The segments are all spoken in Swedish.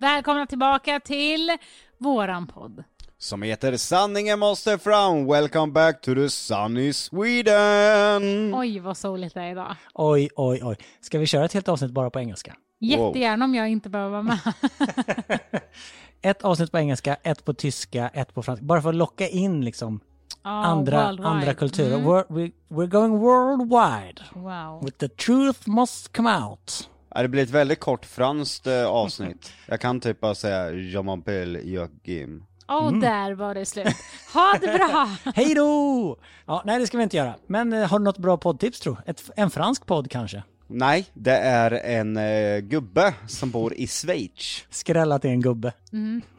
Välkomna tillbaka till våran podd. Som heter Sanningen måste fram, welcome back to the sunny Sweden! Oj, vad soligt det är idag. Oj, oj, oj. Ska vi köra ett helt avsnitt bara på engelska? Jättegärna om jag inte behöver vara med. Ett avsnitt på engelska, ett på tyska, ett på franska. Bara för att locka in liksom Ja, andra, worldwide. andra kulturer. Mm. We're, we, we're going worldwide. Wow. With the truth must come out. Ja, det blir ett väldigt kort franskt eh, avsnitt. Jag kan typ bara säga Je m'appelle Joachim. Och Mm. där var det slut. Ha det bra! Hej då! Ja, nej, det ska vi inte göra. Men eh, har du något bra poddtips tro? Ett, en fransk podd kanske? Nej, det är en eh, gubbe som bor i Schweiz. Skrälla till en gubbe.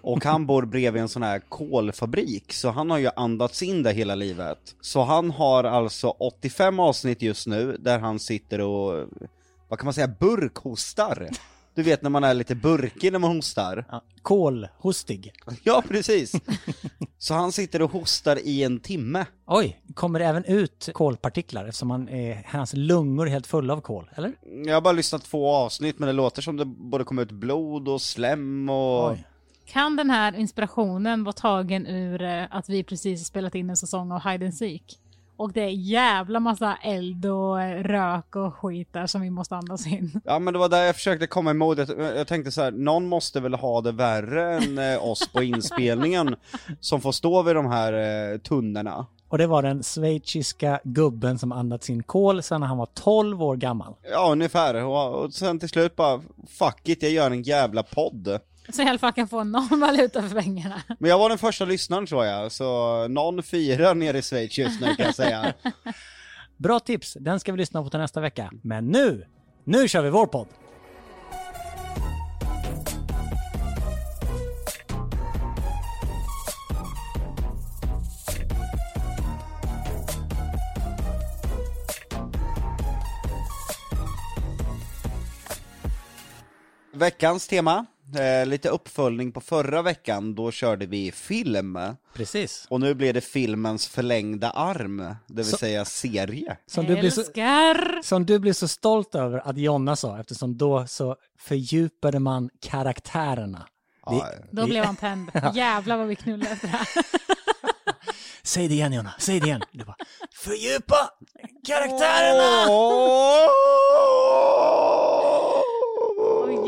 Och han bor bredvid en sån här kolfabrik, så han har ju andats in det hela livet. Så han har alltså 85 avsnitt just nu, där han sitter och, vad kan man säga, burkhostar. Du vet när man är lite burkig när man hostar. Ja. Kolhostig. Ja, precis. Så han sitter och hostar i en timme. Oj, kommer det även ut kolpartiklar eftersom han, eh, hans lungor är helt fulla av kol, eller? Jag har bara lyssnat två avsnitt, men det låter som det både kommer ut blod och slem och... Oj. Kan den här inspirationen vara tagen ur eh, att vi precis har spelat in en säsong av Hide and Seek? Och det är jävla massa eld och eh, rök och skit där som vi måste andas in. Ja men det var där jag försökte komma emot, jag, jag tänkte så här, någon måste väl ha det värre än eh, oss på inspelningen som får stå vid de här eh, tunnorna. Och det var den schweiziska gubben som andats in kol sedan han var 12 år gammal. Ja ungefär, och, och sen till slut bara, fuck it, jag gör en jävla podd. Så i alla fall kan få någon valuta för pengarna. Men jag var den första lyssnaren tror jag, så någon firar nere i Schweiz just nu kan jag säga. Bra tips, den ska vi lyssna på till nästa vecka. Men nu, nu kör vi vår podd! Veckans tema, eh, lite uppföljning på förra veckan, då körde vi film. Precis. Och nu blir det filmens förlängda arm, det vill Så- säga serie. Som du, blir så, Älskar! som du blir så stolt över att Jonna sa, eftersom då så fördjupade man karaktärerna. Det, Ja, Då blev han tänd. Jävlar vad vi knullade efter det här. Säg det igen Jonna, säg det igen. Du bara, fördjupa karaktärerna! Och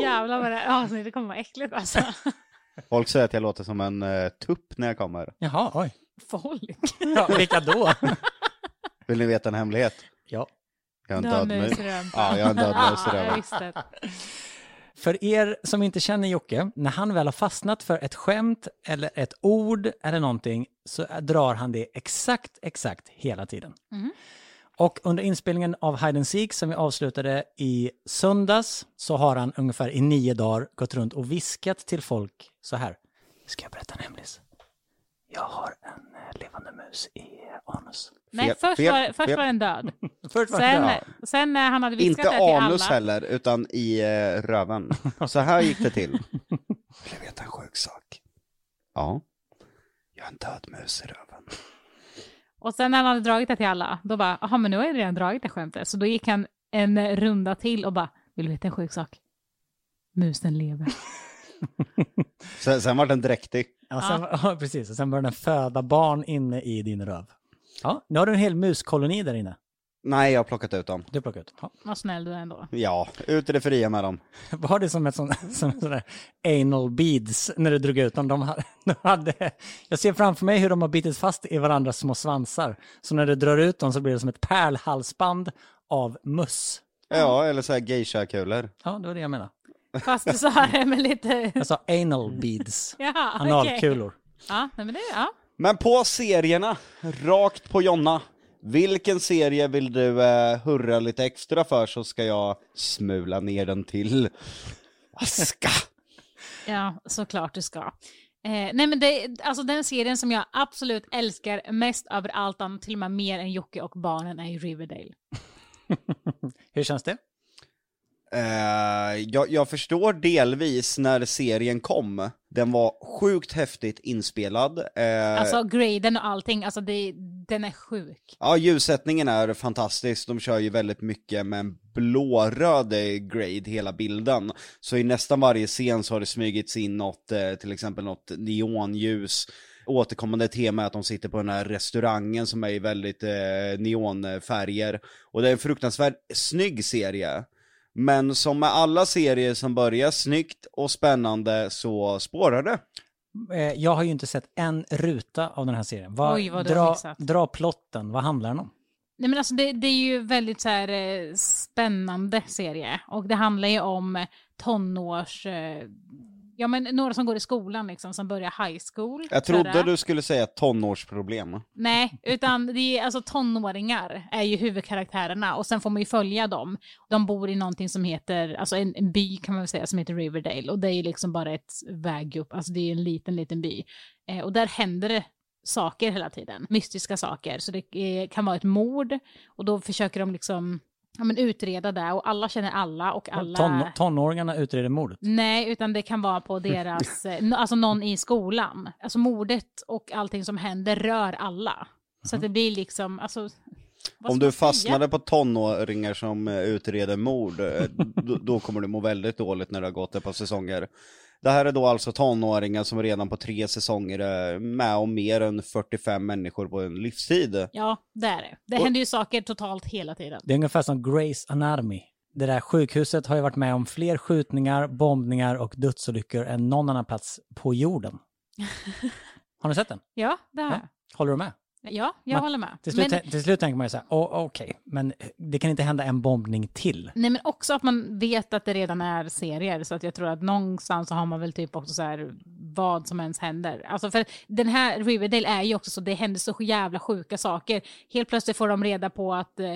jävlar vad det alltså, det kommer vara äckligt alltså. Folk säger att jag låter som en uh, tupp när jag kommer. Jaha, oj. Folk. Ja, vilka då? Vill ni veta en hemlighet? ja. Jag har en död mus. Ja, jag har en död mus i jag röven. visste det. För er som inte känner Jocke, när han väl har fastnat för ett skämt eller ett ord eller någonting så drar han det exakt, exakt hela tiden. Och under inspelningen av Hide and Seek som vi avslutade i söndags så har han ungefär i nio dagar gått runt och viskat till folk så här. Ska jag berätta en hemlis? Jag har en eh, levande mus i eh, anus. Nej, Fel- först, fel- var, först fel. var den död. Först var Sen, bra. sen när han hade viskat Inte det till anus alla. heller, utan i uh, röven. Så här gick det till. Vill du veta en sjuk sak? Ja. Jag har en död mus i röven. Och sen när han hade dragit det till alla, då bara, jaha men nu har jag redan dragit det skämtet. Så då gick han en runda till och bara, vill du veta en sjuk sak? Musen lever. Sen, sen var den dräktig. Ja, sen, ja. precis. Och sen börjar den föda barn inne i din röv. Ja, nu har du en hel muskoloni där inne. Nej, jag har plockat ut dem. Du plockar ut. Ja. Vad snäll du är ändå. Ja, ut i det fria med dem. Var det som ett sånt, som sån där anal beads när du drog ut dem? De hade, de hade, jag ser framför mig hur de har bitit fast i varandras små svansar. Så när du drar ut dem så blir det som ett pärlhalsband av muss. Ja, eller så här geisha-kulor. Ja, det var det jag menade. Fast du sa det med lite... Jag sa anal beads. Jaha. Analkulor. Ja, men det, ja. Men på serierna, rakt på Jonna. Vilken serie vill du eh, hurra lite extra för så ska jag smula ner den till aska. Ja, såklart du ska. Eh, nej men det, alltså den serien som jag absolut älskar mest över allt annat, till och med mer än Jocke och barnen, är ju Riverdale. Hur känns det? Eh, jag, jag förstår delvis när serien kom. Den var sjukt häftigt inspelad. Eh, Alltså graden och allting, alltså det, den är sjuk. Ja, ljussättningen är fantastisk. De kör ju väldigt mycket med en blåröd grade hela bilden. Så i nästan varje scen så har det smygits in något, eh, till exempel något neonljus. Återkommande tema är att de sitter på den här restaurangen som är i väldigt eh, neonfärger. Och det är en fruktansvärt snygg serie. Men som med alla serier som börjar snyggt och spännande så spårar det. Eh, Jag har ju inte sett en ruta av den här serien. Vad, Oj, vad dra, dra plotten, vad handlar den om? Nej men alltså det, det är ju väldigt så här eh, spännande serie. Och det handlar ju om eh, tonårs... Ja men några som går i skolan liksom, som börjar high school. Jag trodde du skulle säga tonårsproblem. Nej, utan det är alltså tonåringar är ju huvudkaraktärerna och sen får man ju följa dem. De bor i någonting som heter, alltså en, en by kan man väl säga, som heter Riverdale och det är ju liksom bara ett väg upp, alltså det är en liten, liten by. Eh, och där händer det saker hela tiden, mystiska saker. Så det eh, kan vara ett mord och då försöker de liksom ja, men utreda det och alla känner alla och alla... Ton, tonåringarna utreder mordet. Nej, utan det kan vara på deras, eh, alltså någon i skolan. Alltså mordet och allting som händer rör alla. Så att det blir liksom, alltså... Om du fastnade på tonåringar som eh, utreder mord, eh, då, då kommer du må väldigt dåligt när det har gått ett par säsonger. Det här är då alltså tonåringar som redan på tre säsonger är med om mer än 45 människor på en livstid. Ja, det är det. Det Och- händer ju saker totalt hela tiden. Det är ungefär som Grace Anatomy. Det där sjukhuset har ju varit med om fler skjutningar, bombningar och dödsolyckor än någon annan plats på jorden. Har ni sett den? Ja, det har Ja. jag. Håller du med? Ja, jag Men håller med. Till slut, Men, till slut tänker man ju så här, oh, okej, men det kan inte hända en bombning till. nej, men också att man vet att det redan är serier, så att jag tror att någonstans så har man väl typ också så här vad som ens händer. Alltså för den här Riverdale är ju också så, det händer så jävla sjuka saker. Helt plötsligt får de reda på att eh,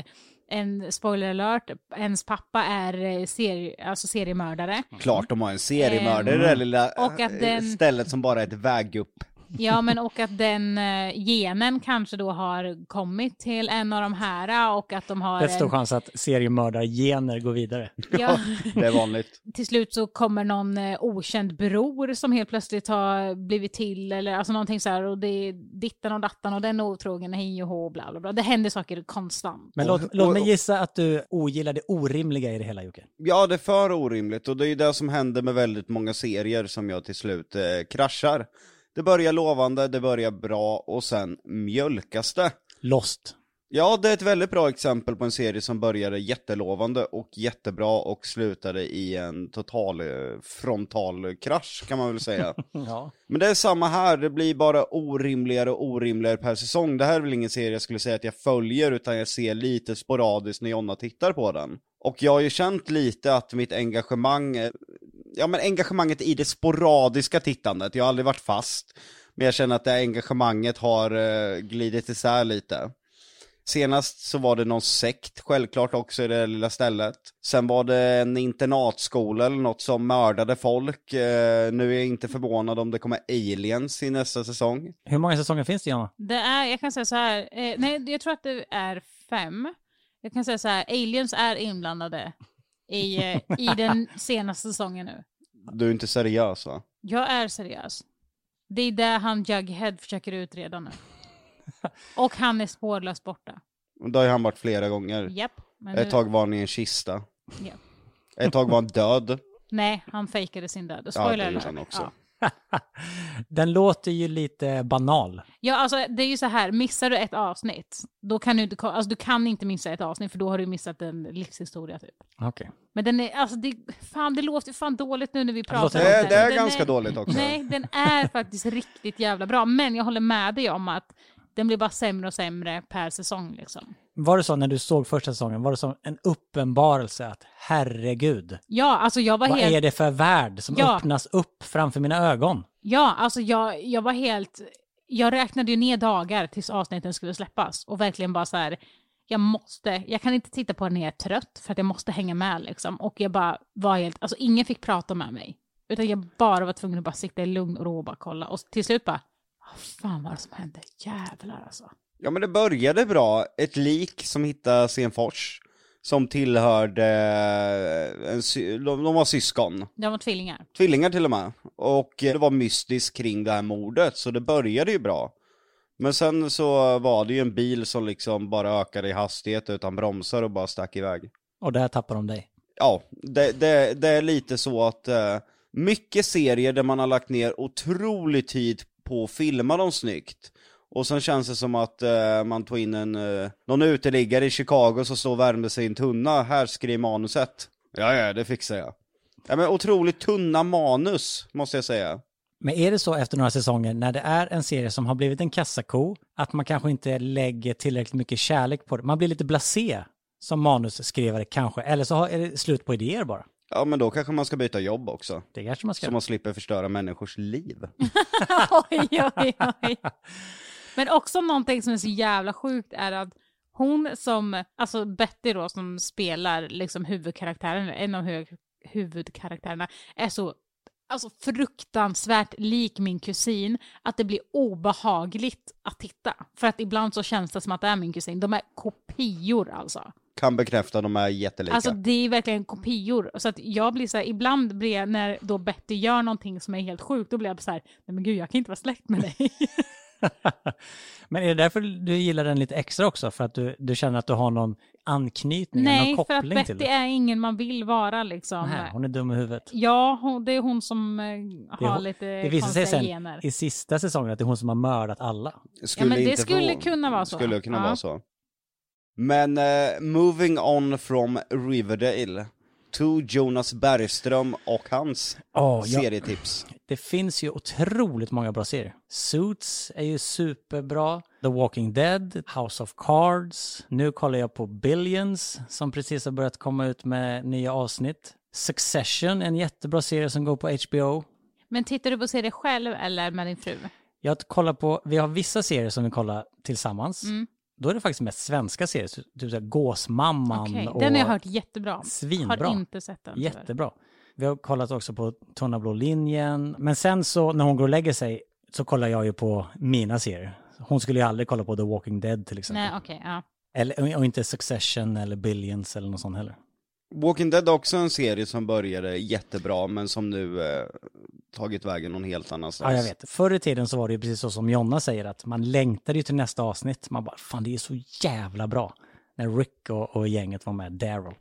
en spoiler alert, ens pappa är eh, serie, alltså seriemördare. Klart de har en seriemördare i det lilla och att eh, den- stället som bara är ett vägupp. Ja, men och att den eh, genen kanske då har kommit till en av de här och att de har... Det är stor en- chans att seriemördargener går vidare. Ja, Det är vanligt. till slut så kommer någon eh, okänd bror som helt plötsligt har blivit till eller alltså någonting så här och det är dittan och dattan och den är otrogen, hej och hå, bla bla bla. Det händer saker konstant. Men Och- låt, låt och- mig gissa att du ogillar det orimliga i det hela Jocke. Ja, det är för orimligt och det är ju det som händer med väldigt många serier som jag till slut eh, kraschar. Det börjar lovande, det börjar bra och sen mjölkas det. Lost. Ja, det är ett väldigt bra exempel på en serie som började jättelovande och jättebra och slutade i en total eh, frontal krasch kan man väl säga. Ja. Men det är samma här, det blir bara orimligare och orimligare per säsong. Det här är väl ingen serie jag skulle säga att jag följer, utan jag ser lite sporadiskt när Jonna tittar på den. Och jag har ju känt lite att mitt engagemang, eh, ja men engagemanget i det sporadiska tittandet, jag har aldrig varit fast, men jag känner att det engagemanget har eh, glidit isär lite. Senast så var det någon sekt, självklart också i det lilla stället. Sen var det en internatskola eller något som mördade folk. Eh, nu är jag inte förvånad om det kommer aliens i nästa säsong. Hur många säsonger finns det Jonna? Det är, jag kan säga så här, eh, nej jag tror att det är fem. Jag kan säga så här, aliens är inblandade i, eh, i den senaste säsongen nu. Du är inte seriös va? Jag är seriös. Det är det han Jughead försöker utreda nu. Och han är spårlöst borta. Det har ju han varit flera gånger. Japp. Men Ett nu- tag var han i en kista. Ja. Ett tag var han död. Nej, han fejkade sin död. Ja, Spoiler det gjorde alert. han också. Ja. Den låter ju lite banal. ja, alltså det är ju så här, missar du ett avsnitt, då kan du inte, alltså, du kan inte missa ett avsnitt för då har du missat en livshistoria typ. Okej. Men den är, alltså det, fan det låter fan dåligt nu när vi pratar låter- om Det, den. det är Den ganska dåligt också. Nej, den är faktiskt riktigt jävla bra. Men jag håller med dig om att den blir bara sämre och sämre per säsong liksom. Var det så när du såg första säsongen, var det som en uppenbarelse att herregud, Ja, alltså jag var vad helt... är det för värld som Ja. öppnas upp framför mina ögon? Ja, alltså jag, jag var helt... Jag räknade ju ner dagar tills avsnitten skulle släppas och verkligen bara så här, jag måste, jag kan inte titta på den när jag är trött för att jag måste hänga med liksom. Och jag bara var helt, alltså ingen fick prata med mig. Utan jag bara var tvungen att bara sitta i lugn och ro och bara kolla. Och till slut bara, vad fan var det som hände? Jävlar alltså. Ja men det började bra, ett lik som hittas i en fors. som tillhörde, en, sy- de, de var syskon. De var tvillingar. Tvillingar till och med. Och det var mystiskt kring det här mordet, så det började ju bra. Men sen så var det ju en bil som liksom bara ökade i hastighet utan bromsar och bara stack iväg. Och där tappar de dig. Ja, det, det, det är lite så att eh, mycket serier där man har lagt ner otrolig tid på att filma dem snyggt. Och sen känns det som att eh, man tog in en, eh, någon uteliggare i Chicago som står och värmde sig i en tunna, här skriv manuset. Ja, ja, det fixar jag. Ja, men otroligt tunna manus, måste jag säga. Men är det så efter några säsonger, när det är en serie som har blivit en kassako, att man kanske inte lägger tillräckligt mycket kärlek på det? Man blir lite blasé som manusskrivare kanske, eller så har- är det slut på idéer bara. Ja, men då kanske man ska byta jobb också. Det kanske man ska Så man slipper förstöra människors liv. oj, oj, oj. Men också någonting som är så jävla sjukt är att hon som, alltså Betty då som spelar liksom huvudkaraktären, en av huvud, huvudkaraktärerna, är så alltså fruktansvärt lik min kusin att det blir obehagligt att titta. För att ibland så känns det som att det är min kusin. De är kopior alltså. Kan bekräfta, de är jättelika. Alltså det är verkligen kopior. Så att jag blir så här, ibland blir jag, när då Betty gör någonting som är helt sjukt, då blir jag så här, nej men gud jag kan inte vara släkt med dig. Men är det därför du gillar den lite extra också? För att du, du känner att du har någon anknytning, nej, någon för att koppling till Betty det? är ingen man vill vara liksom. Nej, hon är dum i huvudet. Ja, hon, det är hon som eh, har hon- lite Det visar sig konstiga sen gener. i sista säsongen att det är hon som har mördat alla. Skulle men det inte skulle få- kunna vara så. Skulle kunna Ja. vara så. Men eh, moving on from Riverdale to Jonas Bergström och hans ja. serietips. Det finns ju otroligt många bra serier. Suits är ju superbra. The Walking Dead, House of Cards. Nu kollar jag på Billions som precis har börjat komma ut med nya avsnitt. Succession, en jättebra serie som går på HBO. Men tittar du på serier själv eller med din fru? Jag kollar på, vi har vissa serier som vi kollar tillsammans. Mm. Då är det faktiskt mest svenska serier, typ såhär Gåsmamman Okej, och Den har jag hört jättebra. Svinbra. Har inte sett den. Jättebra. Vi har kollat också på Tunna blå linjen. Men sen så när hon går och lägger sig så kollar jag ju på mina serier. Hon skulle ju aldrig kolla på The Walking Dead till exempel. Nej, okej, ja. Eller, och inte Succession eller Billions eller något sånt heller. Walking Dead är också en serie som började jättebra men som nu eh, tagit vägen någon helt annanstans. Ja, jag vet. Förr i tiden så var det ju precis så som Jonna säger att man längtade ju till nästa avsnitt. Man bara, fan det är så jävla bra. När Rick och, och gänget var med, Daryl.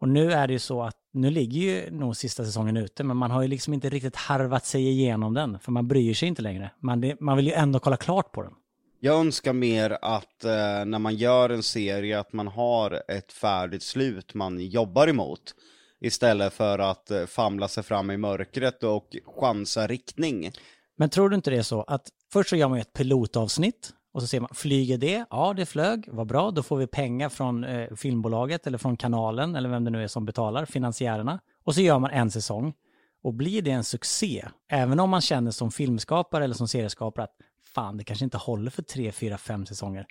Och nu är det ju så att, nu ligger ju nog sista säsongen ute, men man har ju liksom inte riktigt harvat sig igenom den, för man bryr sig inte längre. Man, det, man vill ju ändå kolla klart på den. Jag önskar mer att eh, när man gör en serie att man har ett färdigt slut man jobbar emot. Istället för att eh, famla sig fram i mörkret och chansa riktning. Men tror du inte det är så att först så gör man ju ett pilotavsnitt och så ser man, flyger det? Ja, det flög, vad bra, då får vi pengar från eh, filmbolaget eller från kanalen eller vem det nu är som betalar, finansiärerna. Och så gör man en säsong. Och blir det en succé, även om man känner som filmskapare eller som serieskapare att fan, det kanske inte håller för tre, fyra, fem säsonger.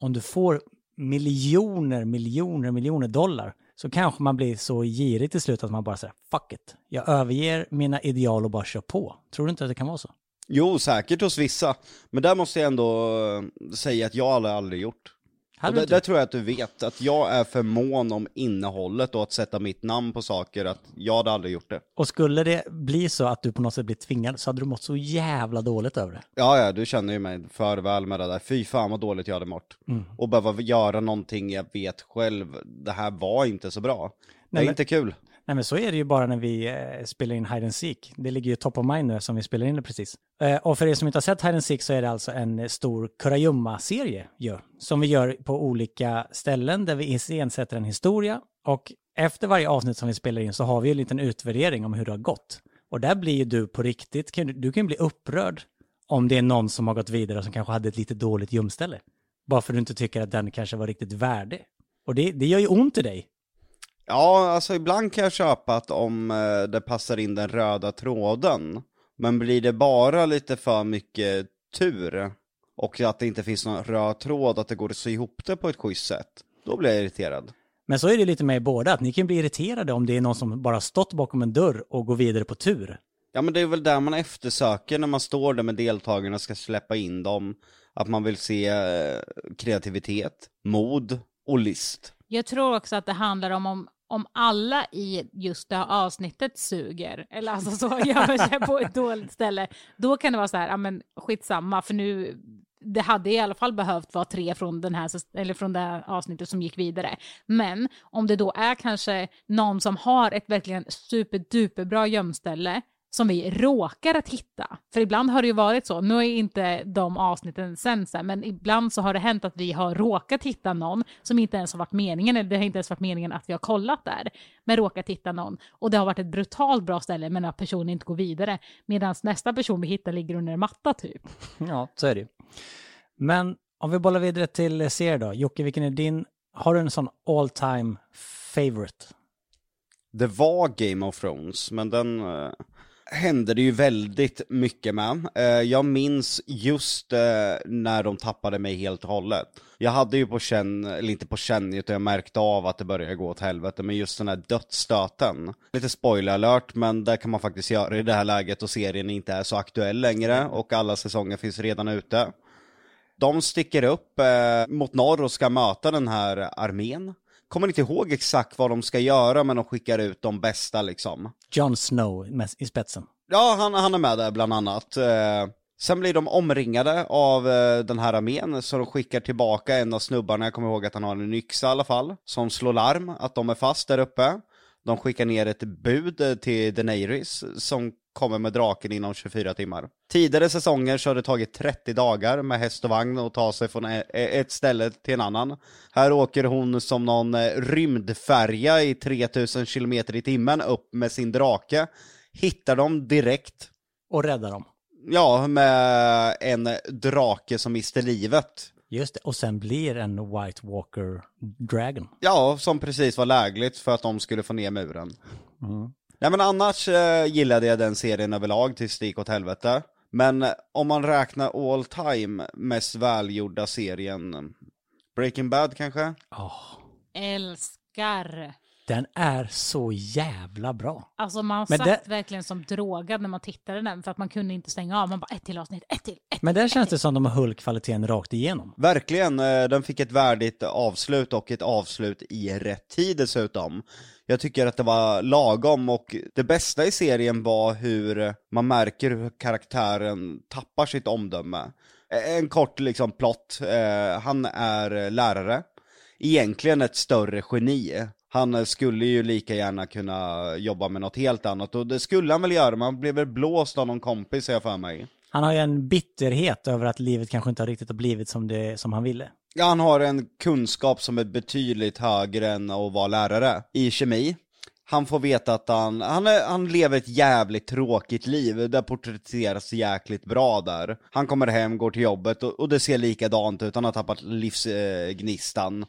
Om du får miljoner, miljoner, miljoner dollar så kanske man blir så girig till slut att man bara säger fuck it. Jag överger mina ideal och bara kör på. Tror du inte att det kan vara så? Jo, säkert hos vissa. Men där måste jag ändå eh, säga att jag har aldrig gjort. Och det, inte det tror jag att du vet, att jag är för mån om innehållet och att sätta mitt namn på saker, att jag hade aldrig gjort det. Och skulle det bli så att du på något sätt blir tvingad så hade du mått så jävla dåligt över det. Ja, ja, du känner ju mig för väl med det där. Fy fan vad dåligt jag hade mått. Mm. Och behöva göra någonting jag vet själv, det här var inte så bra. Det Nej, är men- inte kul. Nej men så är det ju bara när vi eh, spelar in Hide and Seek. Det ligger ju top of mind nu som vi spelar in det precis. Eh, och för er som inte har sett Hide and Seek så är det alltså en eh, stor kurragömma-serie ju, som vi gör på olika ställen där vi iscensätter en historia. Och efter varje avsnitt som vi spelar in så har vi en liten utvärdering om hur det har gått. Och där blir ju du på riktigt, kan, du- du kan bli upprörd om det är någon som har gått vidare och som kanske hade ett lite dåligt gömställe. Bara för att du inte tycker att den kanske var riktigt värdig. Och det, det gör ju ont i dig. Ja, alltså ibland kan jag köpa att om eh, det passar in den röda tråden, men blir det bara lite för mycket tur, och att det inte finns någon röd tråd, att det går att sy ihop det på ett schysst sätt, då blir jag irriterad. Men så är det lite med er båda, att ni kan bli irriterade om det är någon som bara stått bakom en dörr och går vidare på tur. Ja men det är väl där man eftersöker när man står där med deltagarna och ska släppa in dem, att man vill se eh, kreativitet, mod och list. Jag tror också att det handlar om, om om alla i just det här avsnittet suger, eller alltså så gör sig på ett dåligt ställe, då kan det vara så här, ja men skitsamma, för nu, det hade i alla fall behövt vara tre från, den här, eller från det här avsnittet som gick vidare. Men om det då är kanske någon som har ett verkligen superduperbra gömställe som vi råkar att hitta. För ibland har det ju varit så, nu är inte de avsnitten sen, men ibland så har det hänt att vi har råkat hitta någon som inte ens har varit meningen, eller det har inte ens varit meningen att vi har kollat där, men råkat hitta någon. Och det har varit ett brutalt bra ställe, men att personen inte går vidare, medan nästa person vi hittar ligger under en matta typ. Ja, så är det Men om vi bollar vidare till serier då. Jocke, vilken är din, har du en sån all time favorite? Det var Game of Thrones, men den eh, hände det ju väldigt mycket med. Eh, jag minns just eh, när de tappade mig helt och hållet. Jag hade ju på känn, eller inte på känn, utan jag märkte av att det började gå åt helvete, men just den här dödsstöten. Lite spoiler alert, men det kan man faktiskt göra i det här läget och serien inte är så aktuell längre och alla säsonger finns redan ute. De sticker upp eh, mot norr och ska möta den här armén kommer inte ihåg exakt vad de ska göra, men de skickar ut de bästa liksom. Jon Snow i spetsen. Ja, han, han är med där bland annat. Eh, sen blir de omringade av eh, den här armén, så de skickar tillbaka en av snubbarna, jag kommer ihåg att han har en yxa i alla fall, som slår larm att de är fast där uppe. De skickar ner ett bud till Daenerys som kommer med draken inom 24 timmar. Tidigare säsonger så har det tagit 30 dagar med häst och vagn att ta sig från e- e- ett ställe till en annan. Här åker hon som någon eh, rymdfärja i 3000 km i timmen upp med sin drake, hittar dem direkt. Och räddar dem. Ja, med en drake som mister livet. Just det, och sen blir en White Walker Dragon. Ja, som precis var lägligt för att de skulle få ner muren. Mm. Nej men annars eh, gillade jag den serien överlag tills det gick åt helvete. Men eh, om man räknar all time mest välgjorda serien, Breaking Bad kanske? Oh. Älskar! Den är så jävla bra. Alltså man men satt det... verkligen som drogad när man tittade den för att man kunde inte stänga av. Man bara ett till avsnitt, ett till, ett Men där känns det som de har höll kvaliteten rakt igenom. Verkligen, eh, den fick ett värdigt avslut och ett avslut i rätt tid dessutom. Jag tycker att det var lagom och det bästa i serien var hur man märker hur karaktären tappar sitt omdöme. En kort liksom plott, eh, han är lärare, egentligen ett större geni. Han skulle ju lika gärna kunna jobba med något helt annat och det skulle han väl göra, man blev väl blåst av någon kompis jag för mig. Han har ju en bitterhet över att livet kanske inte har riktigt har blivit som, det, som han ville. Ja, han har en kunskap som är betydligt högre än att vara lärare i kemi. Han får veta att han, han, är, han lever ett jävligt tråkigt liv, det porträtteras jäkligt bra där. Han kommer hem, går till jobbet och, och det ser likadant ut, han har tappat livsgnistan. Eh,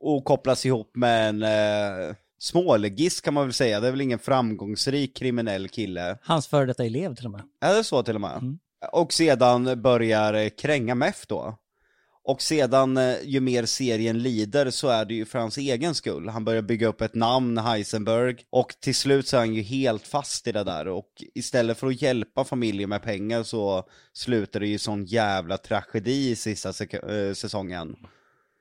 Och kopplas ihop med en uh, smålegist kan man väl säga, det är väl ingen framgångsrik kriminell kille. Hans före detta elev till och med. Är det så till och med? Och sedan börjar kränga meth då. Och sedan, eh, ju mer serien lider, så är det ju för hans egen skull. Han börjar bygga upp ett namn, Heisenberg, och till slut så är han ju helt fast i det där. Och istället för att hjälpa familjen med pengar så slutar det ju sån jävla tragedi i sista äh, säsongen.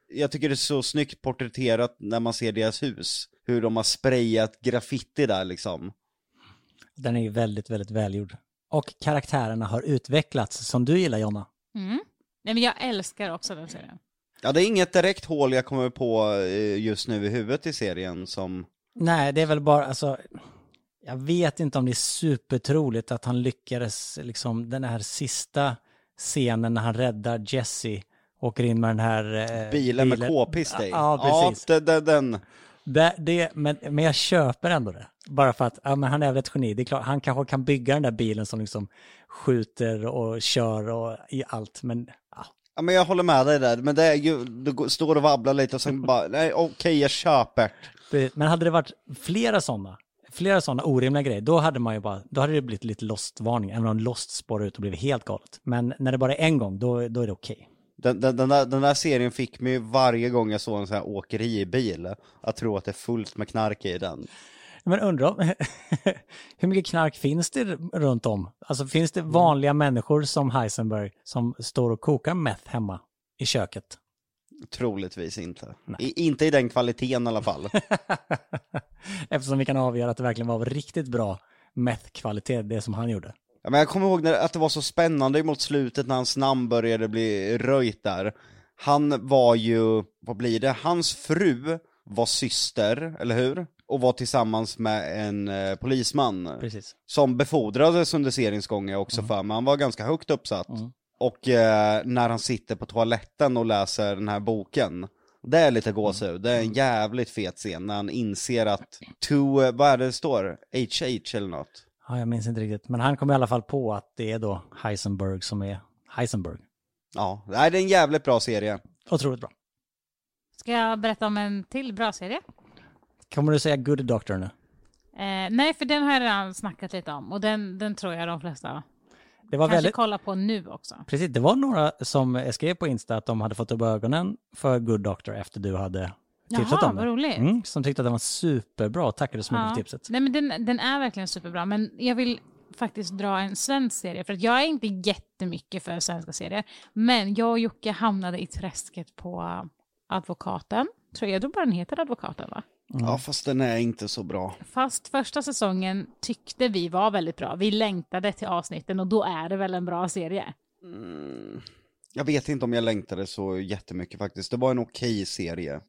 Jag tycker det är så snyggt porträtterat när man ser deras hus. Hur de har sprayat graffiti där liksom. Den är ju väldigt, väldigt välgjord. Och karaktärerna har utvecklats som du gillar Jonna. Mm. Nej, men jag älskar också den serien. Ja, det är inget direkt hål jag kommer på eh, just nu i huvudet i serien som... Nej, det är väl bara, alltså, jag vet inte om det är supertroligt att han lyckades, liksom, den här sista scenen när han räddar Jesse, åker in med den här... Eh, Bilen med k-pist i. Ja, precis. Ja, det, den... Det, det, men, men jag köper ändå det. Bara för att ja, men han är väl ett geni. Det är klart, han kanske kan bygga den där bilen som liksom skjuter och kör och i allt. Men ja, Ja men jag håller med dig där, men det är ju, du står och vabblar lite och sen bara, nej okej jag köper. men hade det varit flera sådana, flera sådana orimliga grejer, då hade man ju bara, då hade det blivit lite lost-varning, även om lost spårar ut och blivit helt galet. Men när det bara är en gång, då, då är det okej. Den, den, den, där, den där serien fick mig varje gång jag såg en sån här åkeribil, att tro att det är fullt med knark i den. Men undrar om, hur mycket knark finns det runt om? Alltså finns det vanliga människor som Heisenberg som står och kokar meth hemma i köket? Troligtvis inte. I, inte i den kvaliteten i alla fall. Eftersom vi kan avgöra att det verkligen var riktigt bra meth-kvalitet, det som han gjorde. Ja, men jag kommer ihåg när, att det var så spännande mot slutet när hans namn började bli röjt där. Han var ju, vad blir det, hans fru var syster, eller hur? Och var tillsammans med en eh, polisman. Precis. Som befordrades under seriens gång jag också för mig, han var ganska högt uppsatt. Och eh, när han sitter på toaletten och läser den här boken, det är lite gåshud, det är en jävligt fet scen när han inser att to, eh, vad är det det står? HH eller något? Ja, jag minns inte riktigt. Men han kom i alla fall på att det är då Heisenberg som är Heisenberg. Ja, det är en jävligt bra serie. Otroligt bra. Ska jag berätta om en till bra serie? Kommer du säga Good Doctor nu? Eh, nej, för den har jag redan snackat lite om och den, den tror jag de flesta Det var kanske väldigt... kollar på nu också. Precis, det var några som skrev på Insta att de hade fått upp ögonen för Good Doctor efter du hade tipsat Jaha, om det. vad roligt. Mm, som tyckte att den var superbra och tackade så mycket för tipset. Nej, men den, den är verkligen superbra, men jag vill faktiskt dra en svensk serie, för att jag är inte jättemycket för svenska serier, men jag och Jocke hamnade i träsket på Advokaten. Tror jag, tror bara den heter Advokaten, va? Ja, fast den är inte så bra. Fast första säsongen tyckte vi var väldigt bra. Vi längtade till avsnitten och då är det väl en bra serie. Jag vet inte om jag längtade så jättemycket faktiskt, det var en okej serie.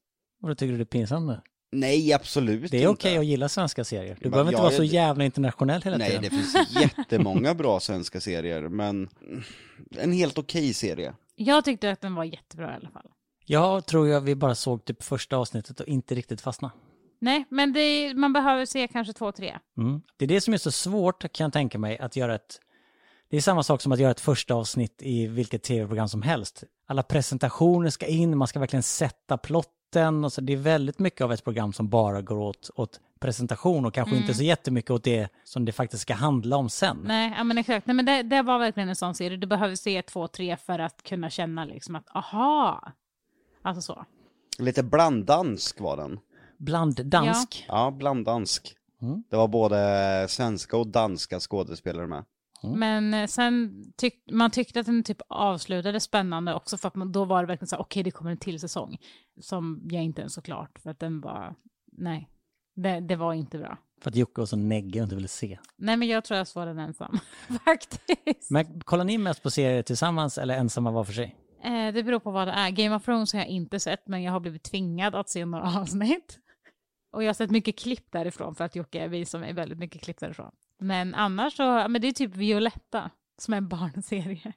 Och då tycker du det är pinsamt nu? Nej, absolut Det är inte. okej att gilla svenska serier. Du Men behöver inte jag vara är- så jävla internationell hela Nej, tiden. det finns jättemånga bra svenska serier, men en helt okej serie. Jag tyckte att den var jättebra i alla fall. Jag tror jag vi bara såg typ första avsnittet och inte riktigt fastna. Nej, men det, man behöver se kanske två, tre. Mm. Det är det som är så svårt, kan jag tänka mig, att göra ett... Det är samma sak som att göra ett första avsnitt i vilket tv-program som helst. Alla presentationer ska in, man ska verkligen sätta plotten. Och så det är väldigt mycket av ett program som bara går åt, åt presentation och kanske inte så jättemycket åt det som det faktiskt ska handla om sen. Nej, ja, men exakt. Nej, men det, det var verkligen en sån serie. Du behöver se två, tre för att kunna känna liksom att aha. Alltså så. Lite blanddansk var den. Blanddansk. Ja, blanddansk. Mm. Det var både svenska och danska skådespelare med. Men eh, sen tyck, man tyckte att den typ avslutade spännande också för att man, då var det verkligen så här, okej det kommer en till säsong. Som jag inte ens så klart för att den var, nej. Det, det var inte bra. För att Jocke var så neggig och inte ville se. Nej men jag tror jag svarade den ensam. Faktiskt. Men kollar ni mest på serier tillsammans eller ensamma var för sig? Eh, det beror på vad det är. Game of Thrones har jag inte sett, men jag har blivit tvingad att se några avsnitt. Och jag har sett mycket klipp därifrån för att Jocke visar mig väldigt mycket klipp därifrån. Men annars så, men det är typ Violetta, som är en barnserie.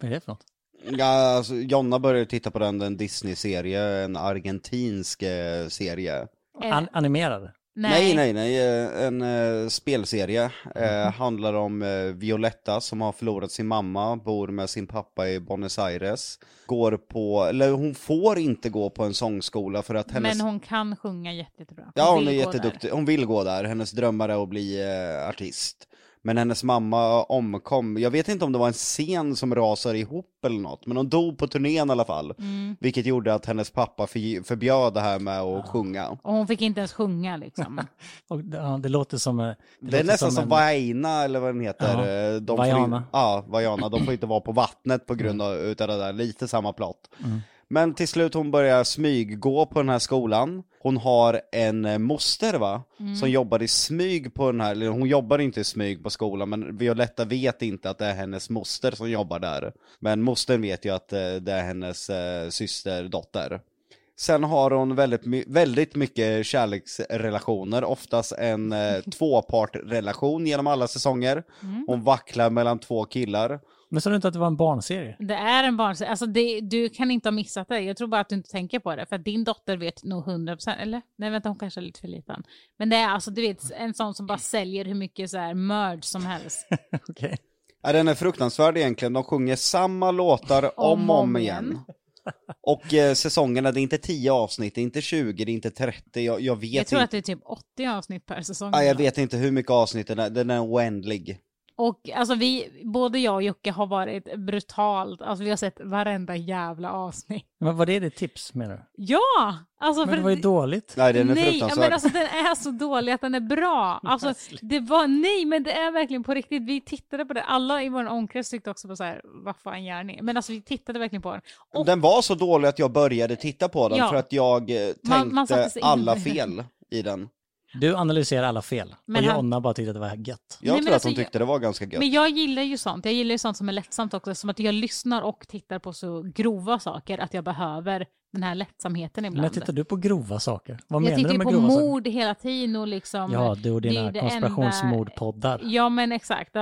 Vad är det för något? Ja, alltså, Jonna började titta på den, en Disney-serie, en argentinsk eh, serie. Eh, An animerade? Nej, nej, nej, eh, en uh, spelserie. Uh, handlar om uh, Violetta som har förlorat sin mamma, bor med sin pappa i Buenos Aires. Går på, eller hon får inte gå på en sångskola för att hennes... Men hon kan sjunga jätte, jättebra. Hon Ja, hon är gå jätteduktig. Hon vill gå där. Hennes drömmar är att bli eh, artist. Men hennes mamma omkom. Jag vet inte om det var en scen som rasade ihop eller något, men hon dog på turnén i alla fall. Mm. Vilket gjorde att hennes pappa för, förbjöd det här med att sjunga. Och hon fick inte ens sjunga liksom. Och, ja, det låter som... eh, Det, är låter nästan som, en- Vaina eller vad den heter. Ja, Eh, De Vaiana. Får, ja, Vaiana. De får inte vara på vattnet på grund av utav det där, lite samma plott. Men till slut hon börjar smyggå på den här skolan. Hon har en eh, moster va? Som jobbar i smyg på den här, eller hon jobbar inte i smyg på skolan men Violetta vet inte att det är hennes moster som jobbar där. Men mostern vet ju att eh, det är hennes eh, systerdotter. Sen har hon väldigt, väldigt mycket kärleksrelationer, oftast en eh, tvåpartrelation genom alla säsonger. Hon vacklar mellan två killar. Men sa du inte att det var en barnserie? Det är en barnserie. Alltså det, du kan inte ha missat det. Jag tror bara att du inte tänker på det. För att din dotter vet nog 100%. Eller? Nej vänta, hon kanske är lite för liten. Men det är alltså, du vet, en sån som bara säljer hur mycket så här merch som helst. Okej. Ja, den är fruktansvärd egentligen, de sjunger samma låtar om och om igen. Och eh, säsongerna, det är inte 10 avsnitt, det är inte 20, det är inte 30, jag, jag vet Jag tror inte. att det är typ 80 avsnitt per säsong. Ja, jag vet inte hur mycket avsnitt den är, den är oändlig. Och alltså vi, både jag och Jocke har varit brutalt, alltså vi har sett varenda jävla avsnitt. Men var det ditt tips menar du? Ja! Alltså Men för det var ju dåligt. Nej, den är nej, fruktansvärd. men alltså den är så dålig att den är bra. Alltså det var, nej men det är verkligen på riktigt, vi tittade på det, alla i vår omkrets tyckte också på så här, vad fan gör ni? Men alltså vi tittade verkligen på den. Och Den var så dålig att jag började titta på den Ja. för att jag eh, tänkte Man- man i alla fel i den. Du analyserar alla fel. Men och han- Jonna bara tyckte att det var gött. Jag Nej, men tror alltså, att hon tyckte det var ganska gött. Men jag gillar ju sånt. Jag gillar ju sånt som är lättsamt också. Som att jag lyssnar och tittar på så grova saker att jag behöver den här lättsamheten När ibland. tittar du på grova saker? Vad jag menar tittar du med på grova saker? mord hela tiden och liksom... Ja, du och dina konspirationsmordpoddar. Ja men exakt.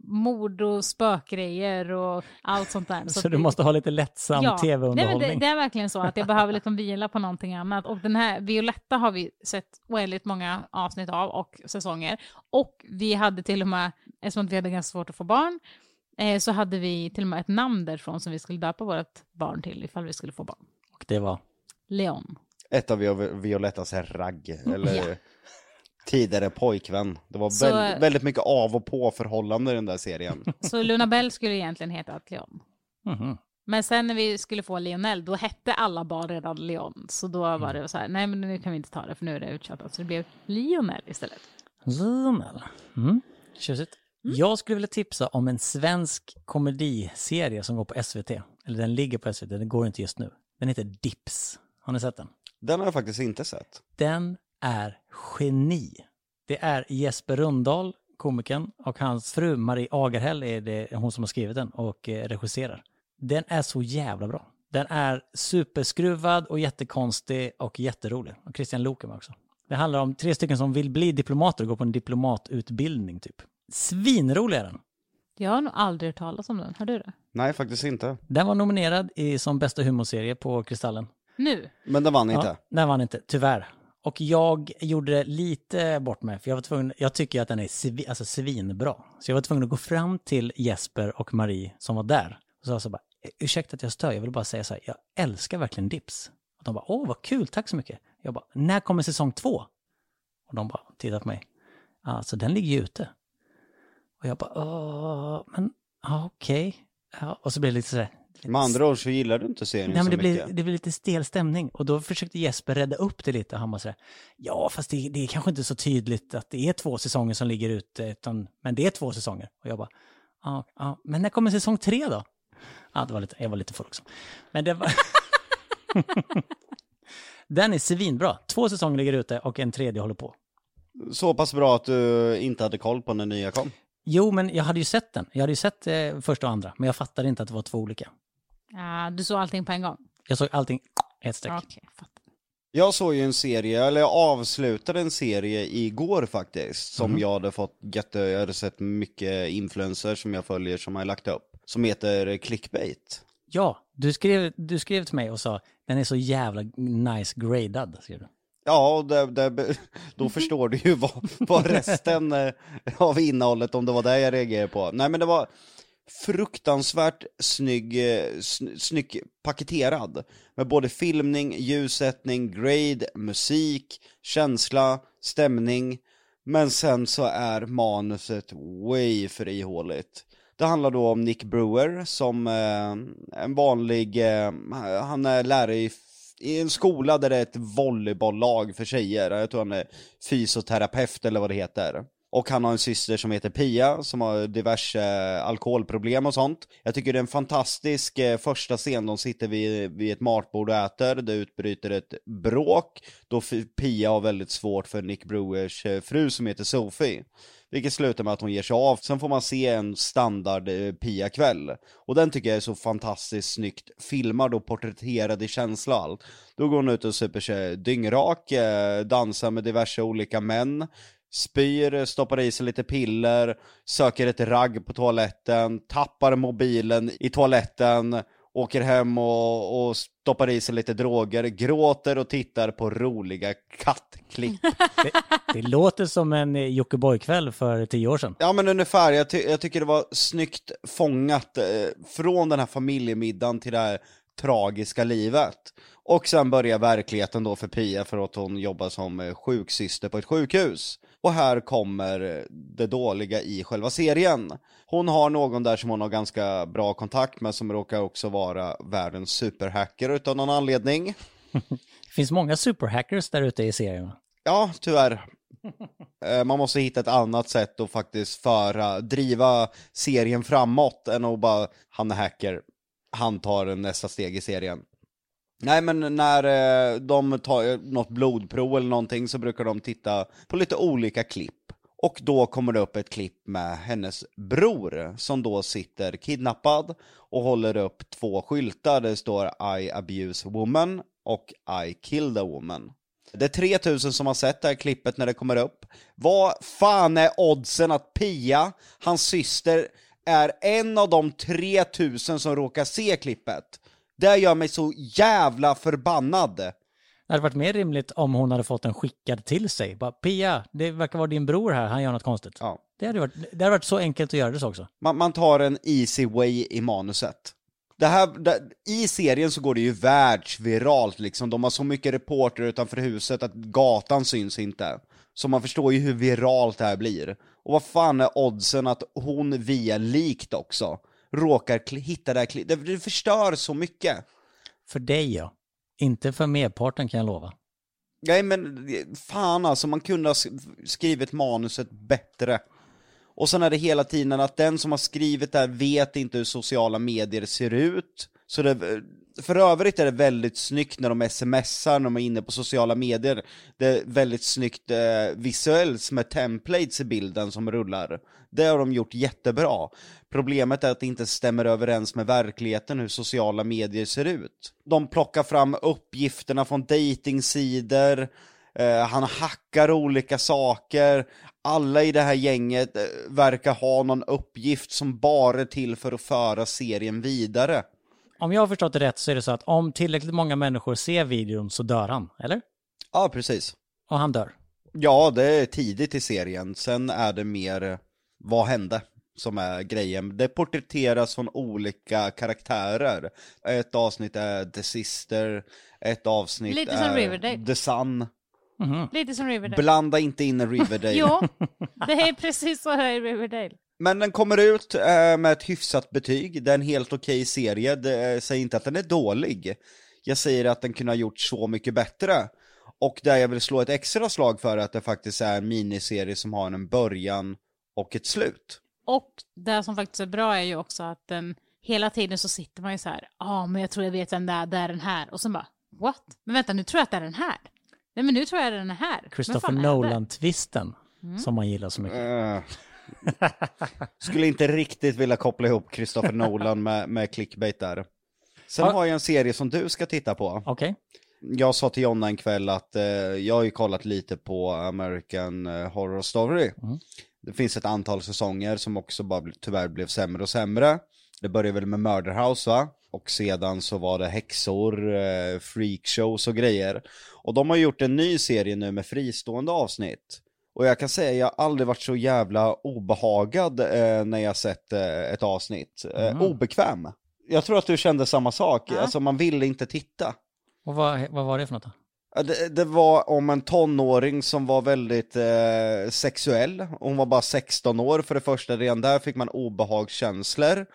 Mord och spökgrejer och allt sånt där. Så du måste ha lite lättsam Nej, men tv-underhållning. det, det är verkligen så att jag behöver liksom vila på någonting annat. Och den här Violetta har vi sett oändligt många avsnitt av och säsonger. Och vi hade till och med, eftersom vi hade ganska svårt att få barn, eh, så hade vi till och med ett namn därifrån som vi skulle döpa vårt barn till ifall vi skulle få barn. Det var... Leon. Ett av Vio- Violettas ragg, eller Ja. tidigare pojkvän. Det var Så- väl, väldigt mycket av och på förhållande i den där serien. Så Luna Bell skulle egentligen heta Leon. Mhm. Men sen när vi skulle få Lionel, då hette alla barn redan Leon. Så då var det så här, nej men nu kan vi inte ta det för nu är det uttjatat. Så det blev Lionel istället. Lionel. Mm. Tjusigt. Jag skulle vilja tipsa om en svensk komediserie som går på SVT. Eller den ligger på SVT, den går inte just nu. Den heter Dips. Har ni sett den? Den har jag faktiskt inte sett. Den är geni. Det är Jesper Rundahl, komikern, och hans fru Marie Agerhäll är det hon som har skrivit den och eh, regisserar. Den är så jävla bra. Den är superskruvad och jättekonstig och jätterolig. Och Christian Lok med också. Det handlar om tre stycken som vill bli diplomater och gå på en diplomatutbildning typ. Svinrolig är den. Jag har nog aldrig hört talas om den, har du det? Nej, faktiskt inte. Den var nominerad i, som bästa humorserie på Kristallen. Nu? Men den vann inte. Ja, den vann inte, tyvärr. Och jag gjorde lite bort mig, för jag var tvungen, jag tycker att den är svi, alltså svinbra. Så jag var tvungen att gå fram till Jesper och Marie som var där. Och sa så bara, ursäkta att jag stör, jag vill bara säga så här, jag älskar verkligen Dips. Och de bara, åh vad kul, tack så mycket. Jag bara, när kommer säsong två? Och de bara, tittar på mig. Alltså den ligger ju ute. Och jag bara, åh, men, ja okej. Ja, och så blev det lite så här, Med andra ord så gillar du inte serien Nej, men så det blir, mycket. det blir lite stel stämning. Och då försökte Jesper rädda upp det lite. Han bara sådär, ja fast det, det är kanske inte så tydligt att det är två säsonger som ligger ute, utan, men det är två säsonger. Och jag bara, ja, ja, men när kommer säsong tre då? Ja, det var lite, jag var lite full också. Men det var... Den är svinbra. Två säsonger ligger ute och en tredje håller på. Så pass bra att du inte hade koll på när nya kom. Jo, men jag hade ju sett den. Jag hade ju sett eh, första och andra, men jag fattade inte att det var två olika. Ja, du såg allting på en gång? Jag såg allting i ett streck. Okej, fattar. Jag såg ju en serie, eller jag avslutade en serie igår faktiskt, som jag hade fått jätte, jag hade sett mycket influencers som jag följer som har lagt upp, som heter Clickbait. Ja, du skrev, du skrev till mig och sa den är så jävla nice gradad. Skrev du. Ja, och det, det, då förstår du ju vad, vad resten eh, av innehållet, om det var det jag reagerade på. Nej men det var fruktansvärt snygg, eh, sn snygg paketerad. Med både filmning, ljussättning, grade, musik, känsla, stämning. Men sen så är manuset way för ihåligt. Det handlar då om Nick Brewer som eh, en vanlig, eh, han är lärare i, i en skola där det är ett volleybolllag för tjejer. Jag tror han är fysioterapeut eller vad det heter. Och han har en syster som heter Pia, som har diverse eh, alkoholproblem och sånt. Jag tycker det är en fantastisk eh, första scen, de sitter vid, vid ett matbord och äter, det utbryter ett bråk, då Pia har väldigt svårt för Nick Brewers eh, fru som heter Sophie. Vilket slutar med att hon ger sig av, sen får man se en standard eh, Pia-kväll. Och den tycker jag är så fantastiskt snyggt filmad och porträtterad i känsla och allt. Då går hon ut och super sig dyngrak, eh, dansar med diverse olika män, spyr, stoppar i sig lite piller, söker ett ragg på toaletten, tappar mobilen i toaletten, åker hem och, och stoppar i sig lite droger, gråter och tittar på roliga kattklipp. Det, det låter som en eh, Jockiboi-kväll för tio år sedan. Ja men ungefär, jag, ty jag tycker det var snyggt fångat eh, från den här familjemiddagen till det här tragiska livet. Och sen börjar verkligheten då för Pia för att hon jobbar som eh, sjuksyster på ett sjukhus. Och här kommer det dåliga i själva serien. Hon har någon där som hon har ganska bra kontakt med som råkar också vara världens superhacker utav någon anledning. Det finns många superhackers där ute i serien. Ja, tyvärr. Eh, Man måste hitta ett annat sätt att faktiskt föra, driva serien framåt än att bara, han är hacker, han tar nästa steg i serien. Nej men när eh, de tar eh, något blodprov eller någonting så brukar de titta på lite olika klipp. Och då kommer det upp ett klipp med hennes bror som då sitter kidnappad och håller upp två skyltar. Det står I abuse woman och I kill the woman. Det är 3000 som har sett det här klippet när det kommer upp. Vad fan är oddsen att Pia, hans syster, är en av de 3000 som råkar se klippet? Det gör mig så jävla förbannad. Det hade varit mer rimligt om hon hade fått den skickad till sig. Bara, Pia, det verkar vara din bror här, han gör något konstigt. Ja. Det, hade varit, det hade varit så enkelt att göra det så också. Man, man tar en easy way i manuset. Det här, det, I serien så går det ju världsviralt liksom, de har så mycket reporter utanför huset att gatan syns inte. Så man förstår ju hur viralt det här blir. Och vad fan är oddsen att hon via likt också råkar hitta det här? Det, förstör så mycket. För dig ja. Inte för merparten kan jag lova. Nej men fan alltså, man kunde ha sk- skrivit manuset bättre. Och sen är det hela tiden att den som har skrivit det här vet inte hur sociala medier ser ut. Så det, för övrigt är det väldigt snyggt när de smsar, när de är inne på sociala medier. Det är väldigt snyggt eh, visuellt med templates i bilden som rullar. Det har de gjort jättebra. Problemet är att det inte stämmer överens med verkligheten hur sociala medier ser ut. De plockar fram uppgifterna från datingsidor, eh, han hackar olika saker, alla i det här gänget eh, verkar ha någon uppgift som bara är till för att föra serien vidare. Om jag har förstått det rätt så är det så att om tillräckligt många människor ser videon så dör han, eller? Ja, precis. Och han dör. Ja, det är tidigt i serien, sen är det mer eh, vad hände? som är grejen. Det porträtteras från olika karaktärer. Ett avsnitt är The Sister, ett avsnitt Lite som är. The Sun. Lite som Riverdale. Blanda inte in Riverdale. Jo, det är precis så här i Riverdale. Men den kommer ut eh, med ett hyfsat betyg, det är en helt okej serie, det, jag säger inte att den är dålig. Jag säger att den kunde ha gjort så mycket bättre. Och där jag vill slå ett extra slag för att det faktiskt är en miniserie som har en början och ett slut. Och det som faktiskt är bra är ju också att den, hela tiden så sitter man ju så här, ja ah, men jag tror jag vet vem det är, det är den här. Och så bara, what? Men vänta, nu tror jag att det är den här. Nej men nu tror jag det är den här. Christopher det? Nolan-twisten, som man gillar så mycket. Eh, skulle inte riktigt vilja koppla ihop Christopher Nolan med, med clickbait där. Sen har jag en serie som du ska titta på. Okej. Jag sa till Jonna en kväll att eh, jag har ju kollat lite på American eh, Horror Story. Det finns ett antal säsonger som också bara tyvärr blev sämre och sämre. Det började väl med Murder House va? Och sedan så var det häxor, eh, freakshows och grejer. Och de har gjort en ny serie nu med fristående avsnitt. Och jag kan säga, jag har aldrig varit så jävla obehagad eh, när jag sett eh, ett avsnitt. Eh, Obekväm. Jag tror att du kände samma sak, Ja. alltså man ville inte titta. Och vad, vad var det för något då? Det, det var om en tonåring som var väldigt eh, sexuell. Hon var bara 16 år för det första, redan där fick man obehagskänslor.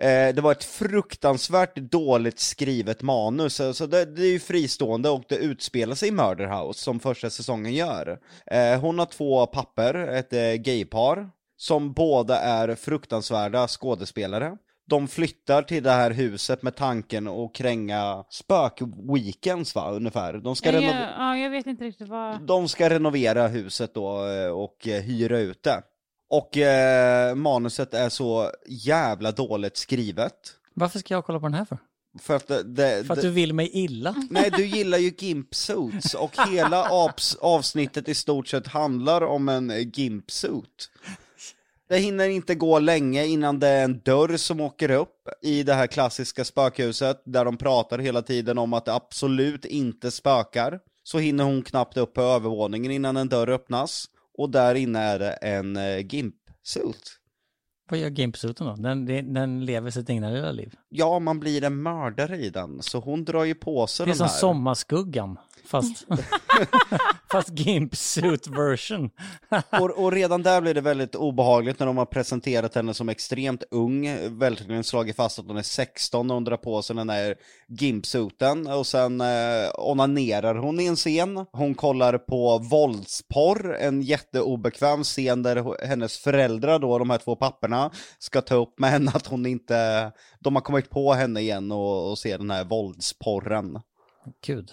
Eh, det var ett fruktansvärt dåligt skrivet manus, så det, det är ju fristående och det utspelar sig i Murder House som första säsongen gör. Eh, hon har två papper, ett eh, gaypar, som båda är fruktansvärda skådespelare. De flyttar till det här huset med tanken att kränga spök-weekends va, ungefär. De ska, Ja, ja, jag vet inte riktigt vad... de ska renovera huset då och hyra ut det. Och eh, manuset är så jävla dåligt skrivet. Varför ska jag kolla på den här för? För att det, det, För att du vill mig illa? Nej, du gillar ju gimpsuits och hela avsnittet i stort sett handlar om en eh, gimpsuit. Det hinner inte gå länge innan det är en dörr som åker upp i det här klassiska spökhuset där de pratar hela tiden om att det absolut inte spökar. Så hinner hon knappt upp på övervåningen innan en dörr öppnas och där inne är det en eh, gimpsuit. Vad gör Gimpsuiten då? Den, den, den lever sitt egna lilla liv. Ja, man blir en mördare i den, så hon drar ju på sig Det är som här. Sommarskuggan, fast, fast Gimpsuit version. och, och redan där blir det väldigt obehagligt när de har presenterat henne som extremt ung, verkligen slagit fast att hon är 16 och hon drar på sig den där gimpsuiten och sen eh, onanerar hon i en scen. Hon kollar på våldsporr, en jätteobekväm scen där hennes föräldrar då, de här två papporna, ska ta upp med henne att hon inte, de har kommit på henne igen och, och ser den här våldsporren. Gud.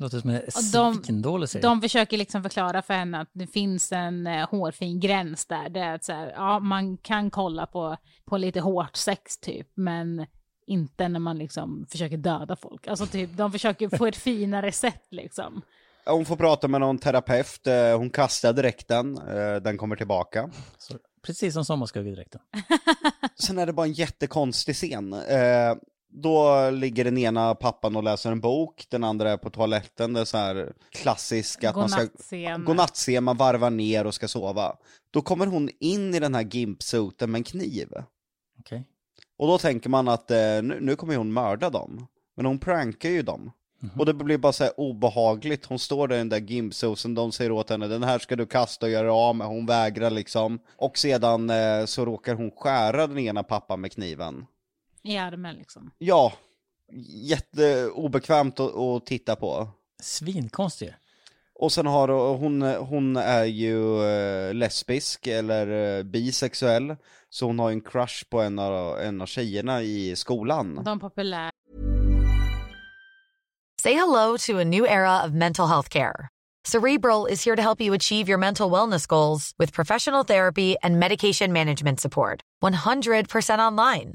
Låter som en de- svindålig serie. De försöker liksom förklara för henne att det finns en eh, hårfin gräns där. Det är att så här, ja, man kan kolla på, på lite hårt sex typ, men inte när man liksom försöker döda folk. Alltså typ, de försöker få ett finare sätt liksom. Hon får prata med någon terapeut, eh, hon kastar dräkten, eh, den kommer tillbaka. Så, precis som Sommarskuggedräkten. Sen är det bara en jättekonstig scen. Då ligger den ena pappan och läser en bok, den andra är på toaletten, det är så här klassisk att man ska... Godnattscen. Man varvar ner och ska sova. Då kommer hon in i den här gimpsuiten med en kniv. Okej. Och då tänker man att eh, nu, nu kommer hon mörda dem. Men hon prankar ju dem. Och det blir bara så här obehagligt, hon står där i den där gimpsuiten, de säger åt henne den här ska du kasta och göra av med, hon vägrar liksom. Och sedan eh, så råkar hon skära den ena pappan med kniven. I armen liksom. Ja, jätteobekvämt att, att titta på. Svinkonstig. Och sen har hon, hon är ju eh, lesbisk eller eh, bisexuell, så hon har ju en crush på en av, en av tjejerna i skolan. De populära. Say hello to a new era of mental health care. Cerebral is here to help you achieve your mental wellness goals with professional therapy and medication management support. 100% online.